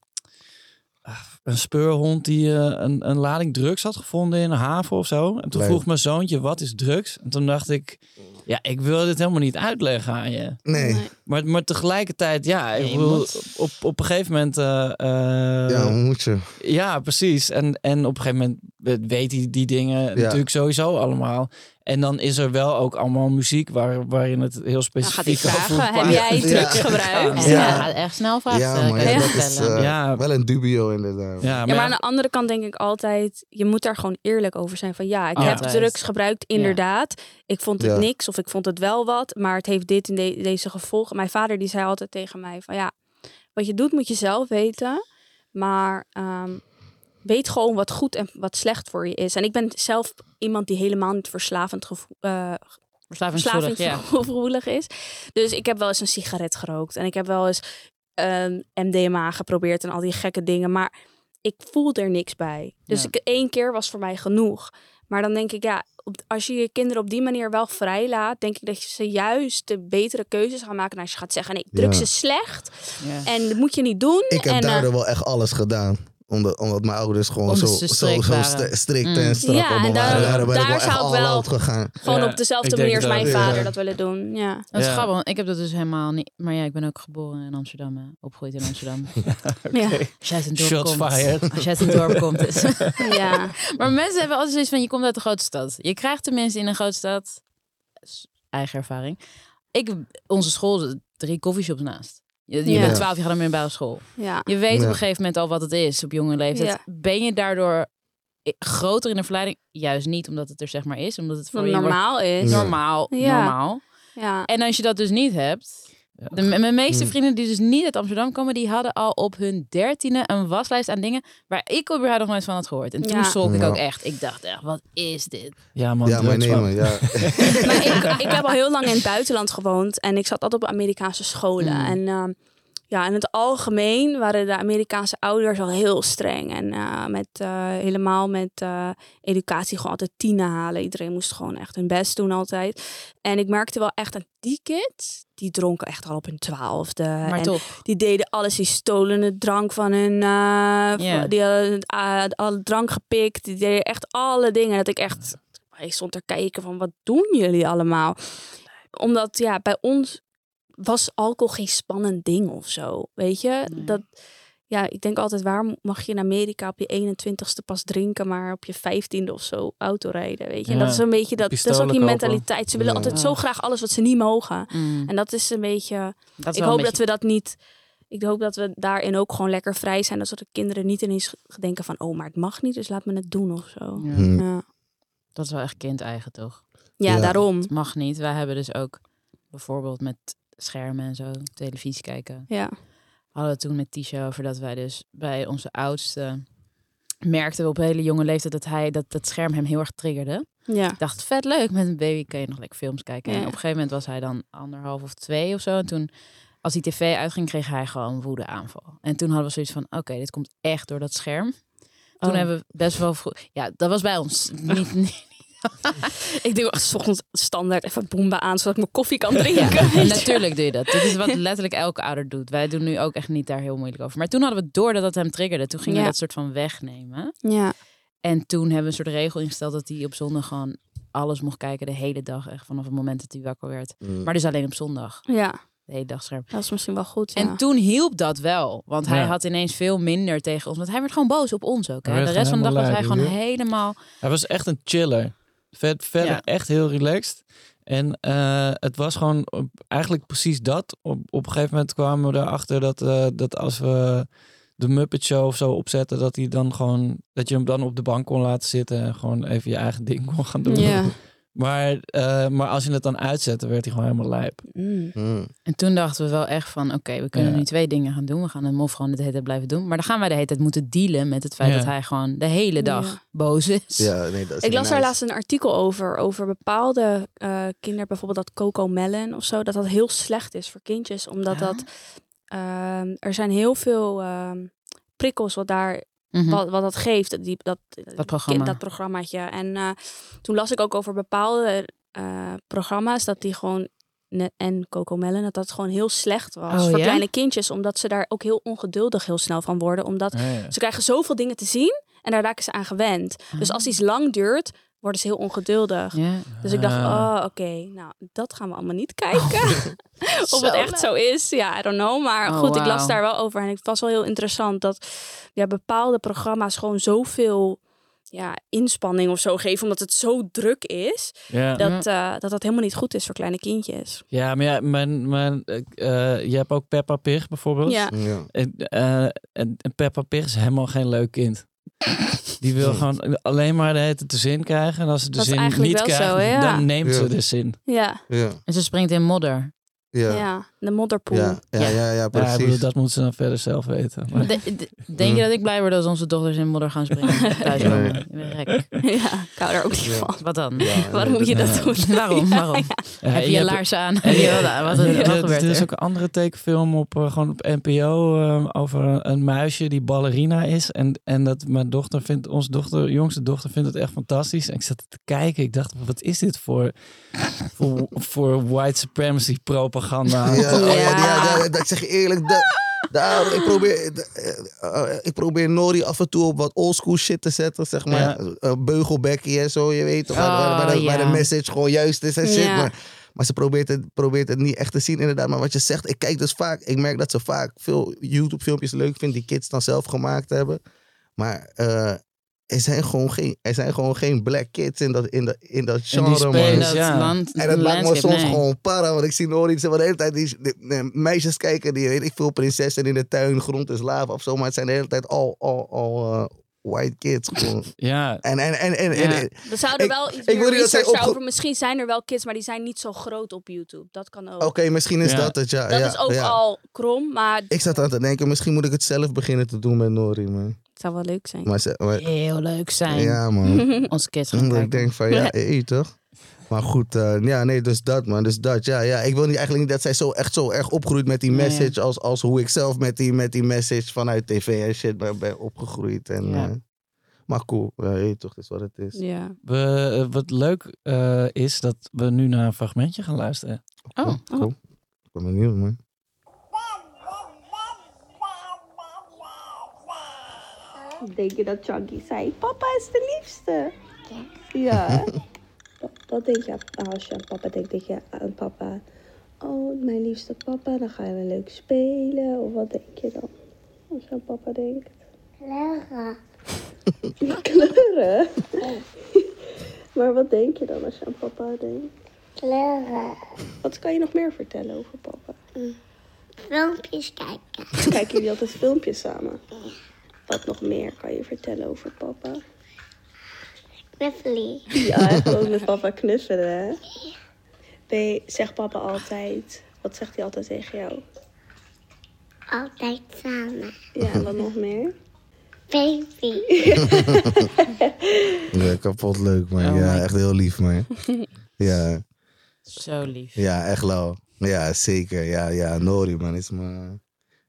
Speaker 2: een speurhond die eh, een, een lading drugs had gevonden in een haven of zo. En toen
Speaker 3: Leuk.
Speaker 2: vroeg mijn zoontje, wat is drugs? En toen dacht ik, ja, ik wil dit helemaal niet uitleggen aan je.
Speaker 3: Nee.
Speaker 2: Maar, maar tegelijkertijd, ja, ik
Speaker 5: Nee, je
Speaker 2: bedoel,
Speaker 5: moet.
Speaker 2: op, op een gegeven moment... eh, eh,
Speaker 3: Ja, moet je?
Speaker 2: ja, precies. En, en op een gegeven moment weet hij die dingen natuurlijk sowieso allemaal. En dan is er wel ook allemaal muziek waar, waarin het heel
Speaker 4: Dan
Speaker 2: specifiek
Speaker 4: gaat hij vragen,
Speaker 2: over
Speaker 4: heb jij
Speaker 3: Ja.
Speaker 4: drugs gebruikt?
Speaker 5: En
Speaker 3: Ja.
Speaker 5: ja. gaat echt snel vragen
Speaker 3: Ja, maar dat is eh,
Speaker 2: Ja.
Speaker 3: wel een dubio inderdaad.
Speaker 2: Ja,
Speaker 4: Ja,
Speaker 2: maar,
Speaker 4: aan de andere kant denk ik altijd, je moet daar gewoon eerlijk over zijn. Van ja, ik heb drugs gebruikt, inderdaad. Ik vond het
Speaker 3: Ja.
Speaker 4: niks of ik vond het wel wat, maar het heeft dit en de- deze gevolgen. Mijn vader die zei altijd tegen mij van ja, wat je doet moet je zelf weten. Maar ehm, weet gewoon wat goed en wat slecht voor je is. En ik ben zelf iemand die helemaal niet verslavend gevoel, eh
Speaker 5: Verslavingsgevoelig, ja.
Speaker 4: verslavingsgevoelig is. Dus ik heb wel eens een sigaret gerookt. En ik heb wel eens ehm, MDMA geprobeerd en al die gekke dingen. Maar ik voel er niks bij. Dus
Speaker 5: Ja.
Speaker 4: ik, één keer was voor mij genoeg. Maar dan denk ik, ja, op, als je je kinderen op die manier wel vrij laat, denk ik dat je ze juist de betere keuzes gaan maken. En als je gaat zeggen, nee, drugs
Speaker 3: Ja.
Speaker 4: is slecht
Speaker 5: Ja.
Speaker 4: en dat moet je niet doen.
Speaker 3: Ik heb
Speaker 4: en, eh,
Speaker 3: daardoor wel echt alles gedaan. Omdat, omdat mijn ouders gewoon
Speaker 5: Omdat
Speaker 3: zo, zo,
Speaker 5: strikt
Speaker 3: zo st- strikt
Speaker 5: Mm.
Speaker 3: en strak
Speaker 4: Ja, en daar-
Speaker 3: waren. Daar ben ik
Speaker 4: daar
Speaker 3: wel echt
Speaker 4: zou ik wel-
Speaker 3: gegaan.
Speaker 4: gewoon
Speaker 2: Ja,
Speaker 4: op dezelfde manier als mijn vader
Speaker 3: Ja.
Speaker 4: dat willen doen. Ja.
Speaker 5: Dat is
Speaker 2: Ja.
Speaker 5: grappig, want ik heb dat dus helemaal niet. Maar ja, ik ben ook geboren in Amsterdam, hè. opgegroeid in Amsterdam.
Speaker 4: Ja.
Speaker 5: Als jij uit een dorp
Speaker 2: Shots
Speaker 5: komt.
Speaker 2: fired.
Speaker 5: Als jij uit een dorp komt. Dus.
Speaker 4: ja.
Speaker 5: maar mensen hebben altijd zoiets van, je komt uit een grote stad. Je krijgt tenminste in een grote stad, eigen ervaring. Ik, onze school, drie coffeeshops naast. Je, je
Speaker 4: Ja.
Speaker 5: bent twaalf, je gaat naar middelbare school.
Speaker 4: ja.
Speaker 5: Je weet op een gegeven moment al wat het is op jonge leeftijd.
Speaker 4: Ja.
Speaker 5: Ben je daardoor groter in de verleiding? Juist niet, omdat het er zeg maar is. Omdat het voor
Speaker 4: Wat
Speaker 5: je wordt
Speaker 4: normaal is.
Speaker 5: Normaal.
Speaker 4: Ja.
Speaker 5: normaal.
Speaker 4: Ja.
Speaker 5: En als je dat dus niet hebt. De, mijn meeste
Speaker 3: Mm.
Speaker 5: vrienden die dus niet uit Amsterdam komen, die hadden al op hun dertiende een waslijst aan dingen waar ik überhaupt nog nooit van had gehoord. En toen
Speaker 4: Ja.
Speaker 5: schrok ik
Speaker 3: Ja.
Speaker 5: ook echt. Ik dacht echt, wat is dit?
Speaker 2: Ja, man.
Speaker 3: Ja, maar nee
Speaker 2: man.
Speaker 3: Ja.
Speaker 4: Maar ik, ik heb al heel lang in het buitenland gewoond en ik zat altijd op Amerikaanse scholen.
Speaker 5: Mm.
Speaker 4: En ehm, ja, in het algemeen waren de Amerikaanse ouders al heel streng. En eh, met, eh, helemaal met eh, educatie gewoon altijd tienen halen. Iedereen moest gewoon echt hun best doen altijd. En ik merkte wel echt dat die kids, die dronken echt al op hun twaalfde.
Speaker 5: Maar
Speaker 4: en
Speaker 5: toch.
Speaker 4: die deden alles. Die stolen het drank van hun.
Speaker 5: Ja.
Speaker 4: Die hadden uh, alle drank gepikt. Die deden echt alle dingen. Dat ik echt. Ik stond te kijken van wat doen jullie allemaal? Omdat ja, bij ons was alcohol geen spannend ding of zo. Weet je?
Speaker 5: Nee.
Speaker 4: Dat, ja, ik denk altijd, waar mag je in Amerika op je 21ste pas drinken, maar op je 15e of zo auto rijden? Weet je? En
Speaker 2: Ja,
Speaker 4: dat is een beetje dat. Dat is ook die
Speaker 2: kopen.
Speaker 4: mentaliteit. Ze willen
Speaker 3: Ja.
Speaker 4: altijd zo graag alles wat ze niet mogen.
Speaker 5: Mm.
Speaker 4: En dat is een beetje
Speaker 5: Dat
Speaker 4: ik hoop dat we dat niet. Ik hoop dat we daarin ook gewoon lekker vrij zijn. Dat de kinderen niet ineens denken van... oh, maar het mag niet, dus laat me het doen of zo.
Speaker 5: Ja.
Speaker 3: Hm.
Speaker 4: Ja,
Speaker 5: Dat is wel echt kind-eigen, toch?
Speaker 4: ja,
Speaker 3: Ja.
Speaker 4: daarom.
Speaker 5: Het mag niet. Wij hebben dus ook bijvoorbeeld met schermen en zo, televisie kijken.
Speaker 4: Ja,
Speaker 5: Hadden we toen met Tisha over dat wij dus bij onze oudste merkten we op hele jonge leeftijd dat hij dat dat scherm hem heel erg triggerde.
Speaker 4: ja.
Speaker 5: Ik dacht, vet leuk, met een baby kan je nog lekker films kijken. En op een gegeven moment was hij dan anderhalf of twee of zo. En toen, als die tv uitging, kreeg hij gewoon woede aanval. En toen hadden we zoiets van, oké, dit komt echt door dat scherm. Toen
Speaker 4: Oh.
Speaker 5: hebben we best wel vroeg... Ja, dat was bij ons niet... niet
Speaker 4: Ik doe echt 's ochtends standaard even boemba aan... zodat ik mijn koffie kan drinken.
Speaker 5: natuurlijk doe je dat. Dit is wat letterlijk elke ouder doet. Wij doen nu ook echt niet daar heel moeilijk over. Maar toen hadden we door dat dat hem triggerde. Toen gingen
Speaker 4: Ja.
Speaker 5: we dat soort van wegnemen.
Speaker 4: Ja,
Speaker 5: En toen hebben we een soort regel ingesteld dat hij op zondag gewoon alles mocht kijken de hele dag. Echt vanaf het moment dat hij wakker werd.
Speaker 3: Mm.
Speaker 5: Maar dus alleen op zondag.
Speaker 4: ja,
Speaker 5: De hele dag scherm.
Speaker 4: dat is misschien wel goed. Ja.
Speaker 5: En toen hielp dat wel. Want hij had ineens veel minder tegen ons. Want hij werd gewoon boos op ons ook. Hè? De rest van de dag was hij gewoon helemaal...
Speaker 2: Hij was echt een chiller. Vet, verder
Speaker 5: Ja.
Speaker 2: echt heel relaxed. En eh, het was gewoon op- eigenlijk precies dat. Op, op een gegeven moment kwamen we erachter dat, eh, dat als we de Muppet Show of zo opzetten, dat hij dan gewoon dat je hem dan op de bank kon laten zitten en gewoon even je eigen ding kon gaan doen.
Speaker 4: Ja.
Speaker 2: Maar, eh, maar als je het dan uitzette, werd hij gewoon helemaal lijp.
Speaker 4: Mm.
Speaker 3: Mm.
Speaker 5: En toen dachten we wel echt van... Oké, we kunnen
Speaker 2: Ja.
Speaker 5: nu twee dingen gaan doen. We gaan hem of gewoon de hele tijd blijven doen. Maar dan gaan wij de hele tijd moeten dealen met het feit
Speaker 2: Ja.
Speaker 5: dat hij gewoon de hele dag
Speaker 4: Ja.
Speaker 5: boos is.
Speaker 3: Ja, nee, dat is
Speaker 4: Ik las daar laatst een artikel over, over bepaalde eh, kinderen, bijvoorbeeld dat Coco Melon of zo, dat dat heel slecht is voor kindjes, omdat
Speaker 5: Ja?
Speaker 4: dat ehm, er zijn heel veel ehm, prikkels wat daar
Speaker 5: Mhm.
Speaker 4: wat, wat dat geeft, die, dat,
Speaker 5: Dat programma.
Speaker 4: dat programmaatje. En eh, toen las ik ook over bepaalde eh, programma's dat die gewoon en Coco Melon dat dat gewoon heel slecht was
Speaker 5: Oh,
Speaker 4: voor
Speaker 5: ja?
Speaker 4: kleine kindjes, omdat ze daar ook heel ongeduldig heel snel van worden, omdat
Speaker 2: Ja, ja.
Speaker 4: ze krijgen zoveel dingen te zien en daar raken ze aan gewend. Dus
Speaker 5: Ah.
Speaker 4: als iets lang duurt, worden ze heel ongeduldig.
Speaker 5: Ja.
Speaker 4: Dus ik dacht,
Speaker 2: Ah.
Speaker 4: oh, oké, nou, dat gaan we allemaal niet kijken. of
Speaker 5: Zo
Speaker 4: het echt
Speaker 5: leuk.
Speaker 4: zo is, ja, I don't know. Maar
Speaker 5: Oh,
Speaker 4: goed, ik las daar wel over. En het was wel heel interessant dat ja, bepaalde programma's gewoon zoveel ja, inspanning of zo geven, omdat het zo druk is, dat, eh, dat dat helemaal niet goed is voor kleine kindjes.
Speaker 2: ja, maar ja, mijn, mijn, eh, je hebt ook Peppa Pig bijvoorbeeld.
Speaker 4: Ja,
Speaker 3: Ja.
Speaker 2: En, eh, en, en Peppa Pig is helemaal geen leuk kind. Die wil gewoon alleen maar de hele tijd de zin krijgen. En als ze de
Speaker 4: Dat
Speaker 2: zin niet krijgt,
Speaker 4: zo, ja.
Speaker 2: dan neemt
Speaker 3: Ja.
Speaker 2: ze de zin.
Speaker 4: ja,
Speaker 3: Ja.
Speaker 5: En ze springt in modder.
Speaker 3: Ja, ja,
Speaker 4: Ja, de modderpoel.
Speaker 3: ja, ja, ja,
Speaker 2: Ja,
Speaker 3: precies.
Speaker 2: bedoel, dat moeten ze dan verder zelf weten. Maar-
Speaker 5: De- de- denk je dat ik blij word als onze dochters in modder gaan springen? Thuis
Speaker 3: Nee.
Speaker 5: wonen? Ik ben gek.
Speaker 4: Ja, ik hou er ook niet
Speaker 3: Ja.
Speaker 4: van.
Speaker 5: Wat dan?
Speaker 3: Ja,
Speaker 4: Waarom moet je dat
Speaker 2: Ja.
Speaker 4: doen?
Speaker 5: Waarom?
Speaker 4: Ja,
Speaker 5: Waarom?
Speaker 2: Ja,
Speaker 5: Heb je
Speaker 2: je
Speaker 5: laarzen aan? Wat, wat, wat,
Speaker 2: Ja, er-
Speaker 5: gebeurt
Speaker 2: er is ook een andere tekenfilm op, eh, gewoon op NPO eh, over een, een muisje die ballerina is. En, en dat mijn dochter vindt, onze dochter, jongste dochter vindt het echt fantastisch. En ik zat te kijken, ik dacht, wat is dit voor, voor, voor white supremacy propaganda?
Speaker 3: Ja, oh ja,
Speaker 4: Ja.
Speaker 3: ja, ja, dat ik zeg je eerlijk. Dat, daar, ik, probeer, eh, ik probeer Nori af en toe op wat oldschool shit te zetten. Zeg maar.
Speaker 2: Ja.
Speaker 3: Eh, Beugelbekkie en zo, je weet toch. waar, waar, waar de,
Speaker 5: Oh,
Speaker 3: waar de message gewoon juist is en shit.
Speaker 4: Ja.
Speaker 3: Maar, maar ze probeert het, probeert het niet echt te zien, inderdaad. Maar wat je zegt, ik kijk dus vaak. Ik merk dat ze vaak veel YouTube-filmpjes leuk vindt die kids dan zelf gemaakt hebben. Maar eh, er, zijn gewoon geen, er zijn gewoon geen black kids in dat, in dat, in dat
Speaker 2: In die
Speaker 3: genre,
Speaker 2: space,
Speaker 3: man.
Speaker 5: In dat
Speaker 2: ja.
Speaker 5: land,
Speaker 3: En dat maakt me soms
Speaker 5: nee.
Speaker 3: gewoon para. Want ik zie Nori ze de hele tijd die, die- die meisjes kijken. Die weet ik veel prinsessen in de tuin. Grond is lava of zo. Maar het zijn de hele tijd al, al, al eh, white kids. Gewoon.
Speaker 2: Ja,
Speaker 3: En, en, en, en, en,
Speaker 2: Ja.
Speaker 3: en-
Speaker 4: We zouden
Speaker 3: Ik-
Speaker 4: wel iets
Speaker 3: ik
Speaker 4: meer
Speaker 3: dat
Speaker 4: over. Misschien zijn er wel kids, maar die zijn niet zo groot op YouTube. Dat kan ook.
Speaker 3: oké, misschien is
Speaker 2: Ja.
Speaker 3: dat het. Ja,
Speaker 4: Dat
Speaker 3: ja,
Speaker 4: is ook
Speaker 3: ja.
Speaker 4: al krom, maar
Speaker 3: Ik zat aan te denken, misschien moet ik het zelf beginnen te doen met Nori, man.
Speaker 4: Het zou wel leuk zijn.
Speaker 3: Maar, ze- maar-
Speaker 5: Heel leuk zijn.
Speaker 3: ja, man.
Speaker 5: Onze kids gaan
Speaker 3: Omdat ik denk van, ja, hey, toch? Maar goed, eh, ja, nee, dus dat, man. Dus dat, ja, ja. Ik wil niet eigenlijk niet dat zij zo echt zo erg opgroeit met die
Speaker 5: Nee.
Speaker 3: message... Als, als hoe ik zelf met die, met die message vanuit tv en shit ben, ben opgegroeid. En,
Speaker 5: Ja.
Speaker 3: eh, maar cool, ja, hey, toch, dat is wat het is.
Speaker 4: Ja.
Speaker 2: we, eh, wat leuk eh, is dat we nu naar een fragmentje gaan luisteren.
Speaker 5: Oh.
Speaker 3: Cool. Ik ben benieuwd, man.
Speaker 6: Denk je dat Chunky zei, papa is de liefste? Ja. hè? Wat- denk je als je aan papa denkt? Denk je aan papa, oh mijn liefste papa, dan gaan we leuk spelen? Of wat denk je dan als je aan papa denkt?
Speaker 1: Clara.
Speaker 6: Kleuren? maar wat denk je dan als je aan papa denkt?
Speaker 1: Clara.
Speaker 6: Wat kan je nog meer vertellen over papa?
Speaker 1: Filmpjes kijken.
Speaker 6: Kijken jullie altijd filmpjes samen? Wat nog meer kan je vertellen over papa?
Speaker 1: Knuffely.
Speaker 6: Ja, gewoon met papa knuffelen, hè? Ben je- zegt papa altijd... Wat zegt hij altijd tegen jou?
Speaker 1: Altijd samen.
Speaker 6: Ja, en wat nog meer?
Speaker 1: Baby.
Speaker 3: Ja, kapot leuk, man.
Speaker 5: Oh
Speaker 3: ja, echt heel lief, man. ja,
Speaker 5: Zo lief.
Speaker 3: ja, echt lauw. Ja, zeker. Ja, ja, Nori, man, is mijn,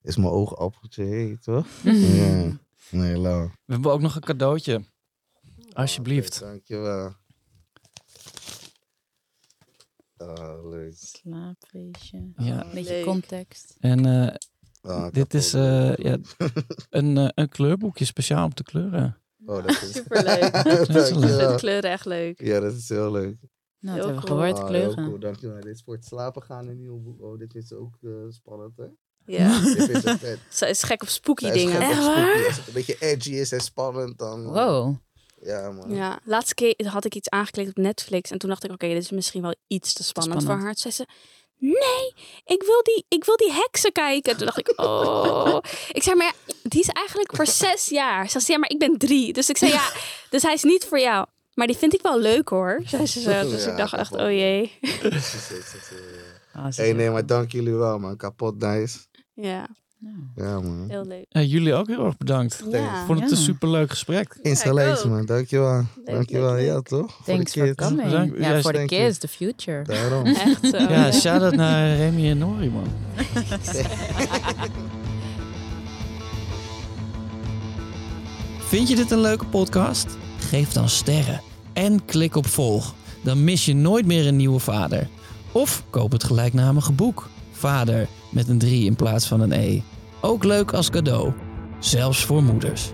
Speaker 3: is mijn oogappeltje, hey, toch? ja, nee, lauw.
Speaker 2: We hebben ook nog een cadeautje. Alsjeblieft.
Speaker 3: Oké, dankjewel. Ah, leuk.
Speaker 5: Slaapfeestje.
Speaker 2: Ja.
Speaker 5: Een beetje
Speaker 4: Leuk.
Speaker 5: context.
Speaker 2: En eh,
Speaker 3: Ah,
Speaker 2: dit is eh, ja, een, eh, een kleurboekje speciaal om te kleuren.
Speaker 3: Oh, dat is...
Speaker 4: Superleuk. Ik vind kleuren echt leuk.
Speaker 3: Ja, dat is heel leuk.
Speaker 5: Nou, dat
Speaker 4: Heel
Speaker 5: hebben we
Speaker 4: cool.
Speaker 5: gehoord,
Speaker 3: Ah, heel
Speaker 5: kleuren.
Speaker 3: cool, dankjewel. Dit is voor het slapen gaan een nieuw boek. Oh, dit is ook eh, spannend, hè?
Speaker 4: Ja.
Speaker 3: Dit is het vet.
Speaker 4: Ze is gek op spooky
Speaker 3: is
Speaker 4: dingen.
Speaker 3: gek op
Speaker 5: Echt
Speaker 3: spooky.
Speaker 5: waar?
Speaker 3: Als het een beetje edgy is en spannend, dan... eh,
Speaker 5: Wow.
Speaker 3: Ja, man.
Speaker 4: Ja, laatste keer had ik iets aangeklikt op Netflix en toen dacht ik, oké, dit is misschien wel iets te spannend,
Speaker 5: spannend.
Speaker 4: voor haar. Toen zei ze, nee, ik wil, die, ik wil die heksen kijken. Toen dacht ik, oh. Ik zei, maar ja, die is eigenlijk voor zes jaar. Ze zei, ja, maar ik ben drie. Dus ik zei, ja, dus hij is niet voor jou. Maar die vind ik wel leuk hoor, zei ze zo. Dus
Speaker 3: Ja,
Speaker 4: ik dacht echt, oh jee.
Speaker 3: Precies, precies.
Speaker 5: Ah, ze
Speaker 3: Hey, nee, maar dank jullie wel, man. Kapot nice.
Speaker 4: Ja,
Speaker 5: Nou,
Speaker 3: Ja, man.
Speaker 4: heel leuk.
Speaker 2: Jullie ook heel erg bedankt.
Speaker 4: Ja.
Speaker 2: Ik vond het
Speaker 5: Ja.
Speaker 2: een superleuk gesprek.
Speaker 3: Installatie, man. Dankjewel. Dankjewel.
Speaker 4: leuk,
Speaker 3: Ja, toch? Voor de
Speaker 5: Thanks for
Speaker 3: kids.
Speaker 5: coming.
Speaker 2: Bedankt.
Speaker 5: Ja, voor de kids, the future.
Speaker 3: Daarom.
Speaker 4: Echt zo.
Speaker 2: Ja, shout-out naar Remy en Nori, man. Vind je dit een leuke podcast? Geef dan sterren en klik op volg. Dan mis je nooit meer een nieuwe vader. Of koop het gelijknamige boek. Vader met een 3 in plaats van een E. Ook leuk als cadeau. Zelfs voor moeders.